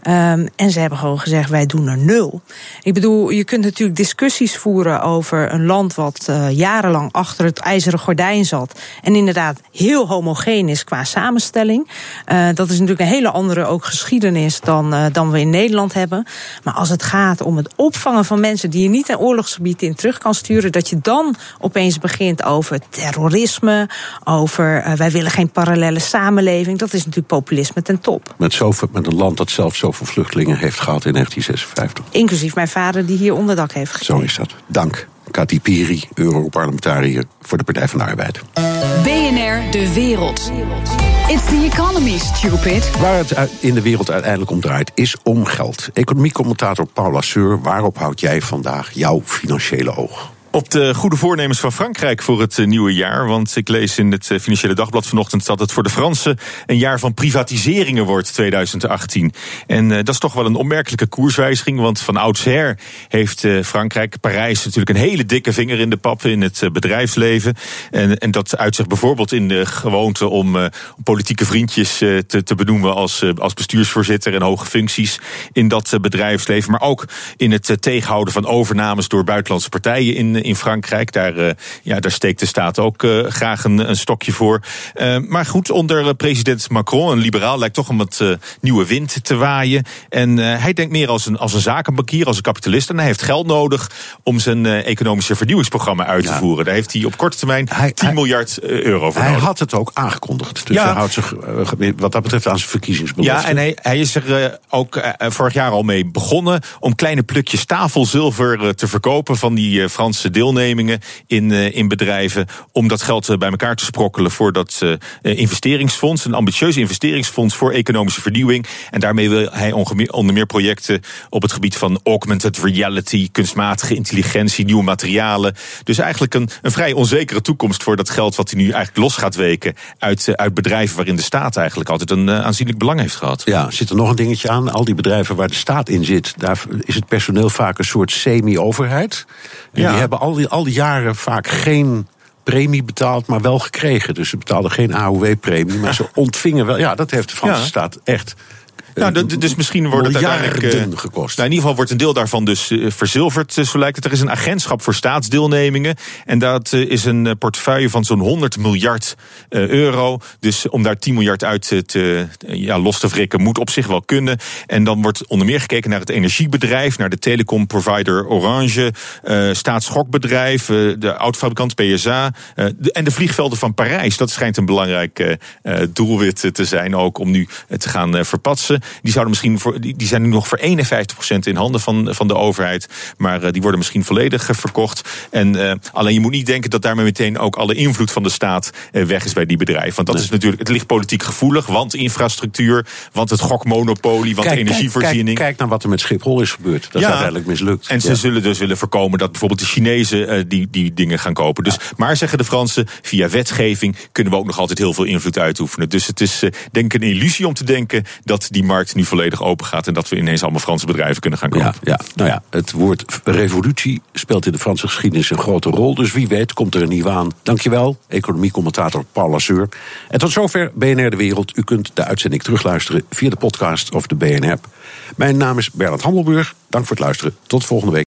Ehm, en ze hebben gewoon gezegd: wij doen er nul. Ik bedoel, je kunt natuurlijk discussies voeren over een land wat eh, jarenlang achter het ijzeren gordijn zat. En inderdaad heel homogeen is qua samenstelling. Eh, dat is natuurlijk een hele andere ook geschiedenis dan, eh, dan we in Nederland hebben. Maar als het gaat om het opvangen van mensen die je niet in oorlogsgebied in terug kan sturen, dat je dan opeens begint over terrorisme, over wij willen geen parallele samenleving. Dat is natuurlijk populisme ten top. Met, zoveel, met een land dat zelf zoveel vluchtelingen heeft gehad in 1956. Inclusief mijn vader die hier onderdak heeft gekregen. Zo is dat. Dank. Kati Piri, Europarlementariër voor de Partij van de Arbeid. BNR De Wereld. It's the economy, stupid. Waar het in de wereld uiteindelijk om draait, is om geld. Economiecommentator Paula Seur, waarop houd jij vandaag jouw financiële oog? Op de goede voornemens van Frankrijk voor het eh, nieuwe jaar. Want ik lees in het eh, Financiële Dagblad vanochtend dat het voor de Fransen een jaar van privatiseringen wordt, 2018. En eh, dat is toch wel een opmerkelijke koerswijziging. Want van oudsher heeft Frankrijk, Parijs natuurlijk een hele dikke vinger in de pap in het bedrijfsleven. En, en dat uit zich bijvoorbeeld in de gewoonte om, politieke vriendjes te, te benoemen als, als bestuursvoorzitter en hoge functies in dat bedrijfsleven. Maar ook in het tegenhouden van overnames door buitenlandse partijen in, in Frankrijk. Daar, eh, ja, daar steekt de staat ook eh, graag een, een stokje voor. Eh, maar goed, onder president Macron, een liberaal, lijkt toch om wat nieuwe wind te waaien. En hij denkt meer als een, als een zakenbankier, als een kapitalist. En hij heeft geld nodig om zijn economische vernieuwingsprogramma uit te Ja. voeren. Daar heeft hij op korte termijn Hij- 10 hij- miljard euro voor Hij nodig. had het ook aangekondigd. Dus Ja. hij houdt zich wat dat betreft aan zijn verkiezingsbelofte. Ja, en hij, hij is er ook vorig jaar al mee begonnen om kleine plukjes tafelzilver te verkopen van die eh, Deelnemingen in, eh, in bedrijven. Om dat geld eh, bij elkaar te sprokkelen voor dat eh, investeringsfonds. Een ambitieus investeringsfonds voor economische vernieuwing. En daarmee wil hij onder meer projecten op het gebied van augmented reality, kunstmatige intelligentie, nieuwe materialen. Dus eigenlijk een, een vrij onzekere toekomst voor dat geld wat hij nu eigenlijk los gaat weken uit, uit bedrijven waarin de staat eigenlijk altijd een aanzienlijk belang heeft gehad. Ja, zit er nog een dingetje aan. Al die bedrijven waar de staat in zit, daar is het personeel vaak een soort semi-overheid. En Ja. die hebben al die, al die jaren vaak geen premie betaald, maar wel gekregen. Dus ze betaalden geen AOW-premie, maar ze [laughs] ontvingen wel. Ja, dat heeft de Franse Ja. staat echt. Nou, d- d- dus misschien wordt het uiteindelijk. eh, gekost. Nou, in ieder geval wordt een deel daarvan dus eh, verzilverd, eh, zo lijkt het. Er is een agentschap voor staatsdeelnemingen. En dat eh, is een eh, portefeuille van zo'n 100 miljard eh, euro. Dus om daar 10 miljard uit te, eh, ja, los te wrikken, moet op zich wel kunnen. En dan wordt onder meer gekeken naar het energiebedrijf, naar de telecomprovider Orange, eh staatsschokbedrijf, eh, de autofabrikant PSA eh, de- en de vliegvelden van Parijs. Dat schijnt een belangrijk eh, eh, doelwit eh, te zijn ook om nu eh, te gaan eh, verpatsen. Die, zouden misschien voor, die, die zijn nu nog voor 51% in handen van, van de overheid. Maar eh, die worden misschien volledig eh, verkocht. En eh, alleen je moet niet denken dat daarmee meteen ook alle invloed van de staat weg is bij die bedrijven. Want dat is natuurlijk, het ligt politiek gevoelig. Want infrastructuur, want het gokmonopolie, want energievoorziening. Kijk, kijk naar wat er met Schiphol is gebeurd. Dat is Ja. uiteindelijk mislukt. En ze Ja. zullen dus willen voorkomen dat bijvoorbeeld de Chinezen die, die dingen gaan kopen. Dus, Maar zeggen de Fransen, via wetgeving kunnen we ook nog altijd heel veel invloed uitoefenen. Dus het is denk ik een illusie om te denken dat die markt nu volledig open gaat. En dat we ineens allemaal Franse bedrijven kunnen gaan kopen. Ja, ja, nou ja, het woord revolutie speelt in de Franse geschiedenis een grote rol. Dus wie weet komt er een nieuw aan. Dankjewel, economiecommentator Paul Lasseur. En tot zover BNR De Wereld. U kunt de uitzending terugluisteren via de podcast of de BNR-app. Mijn naam is Bernard Handelburg. Dank voor het luisteren. Tot volgende week.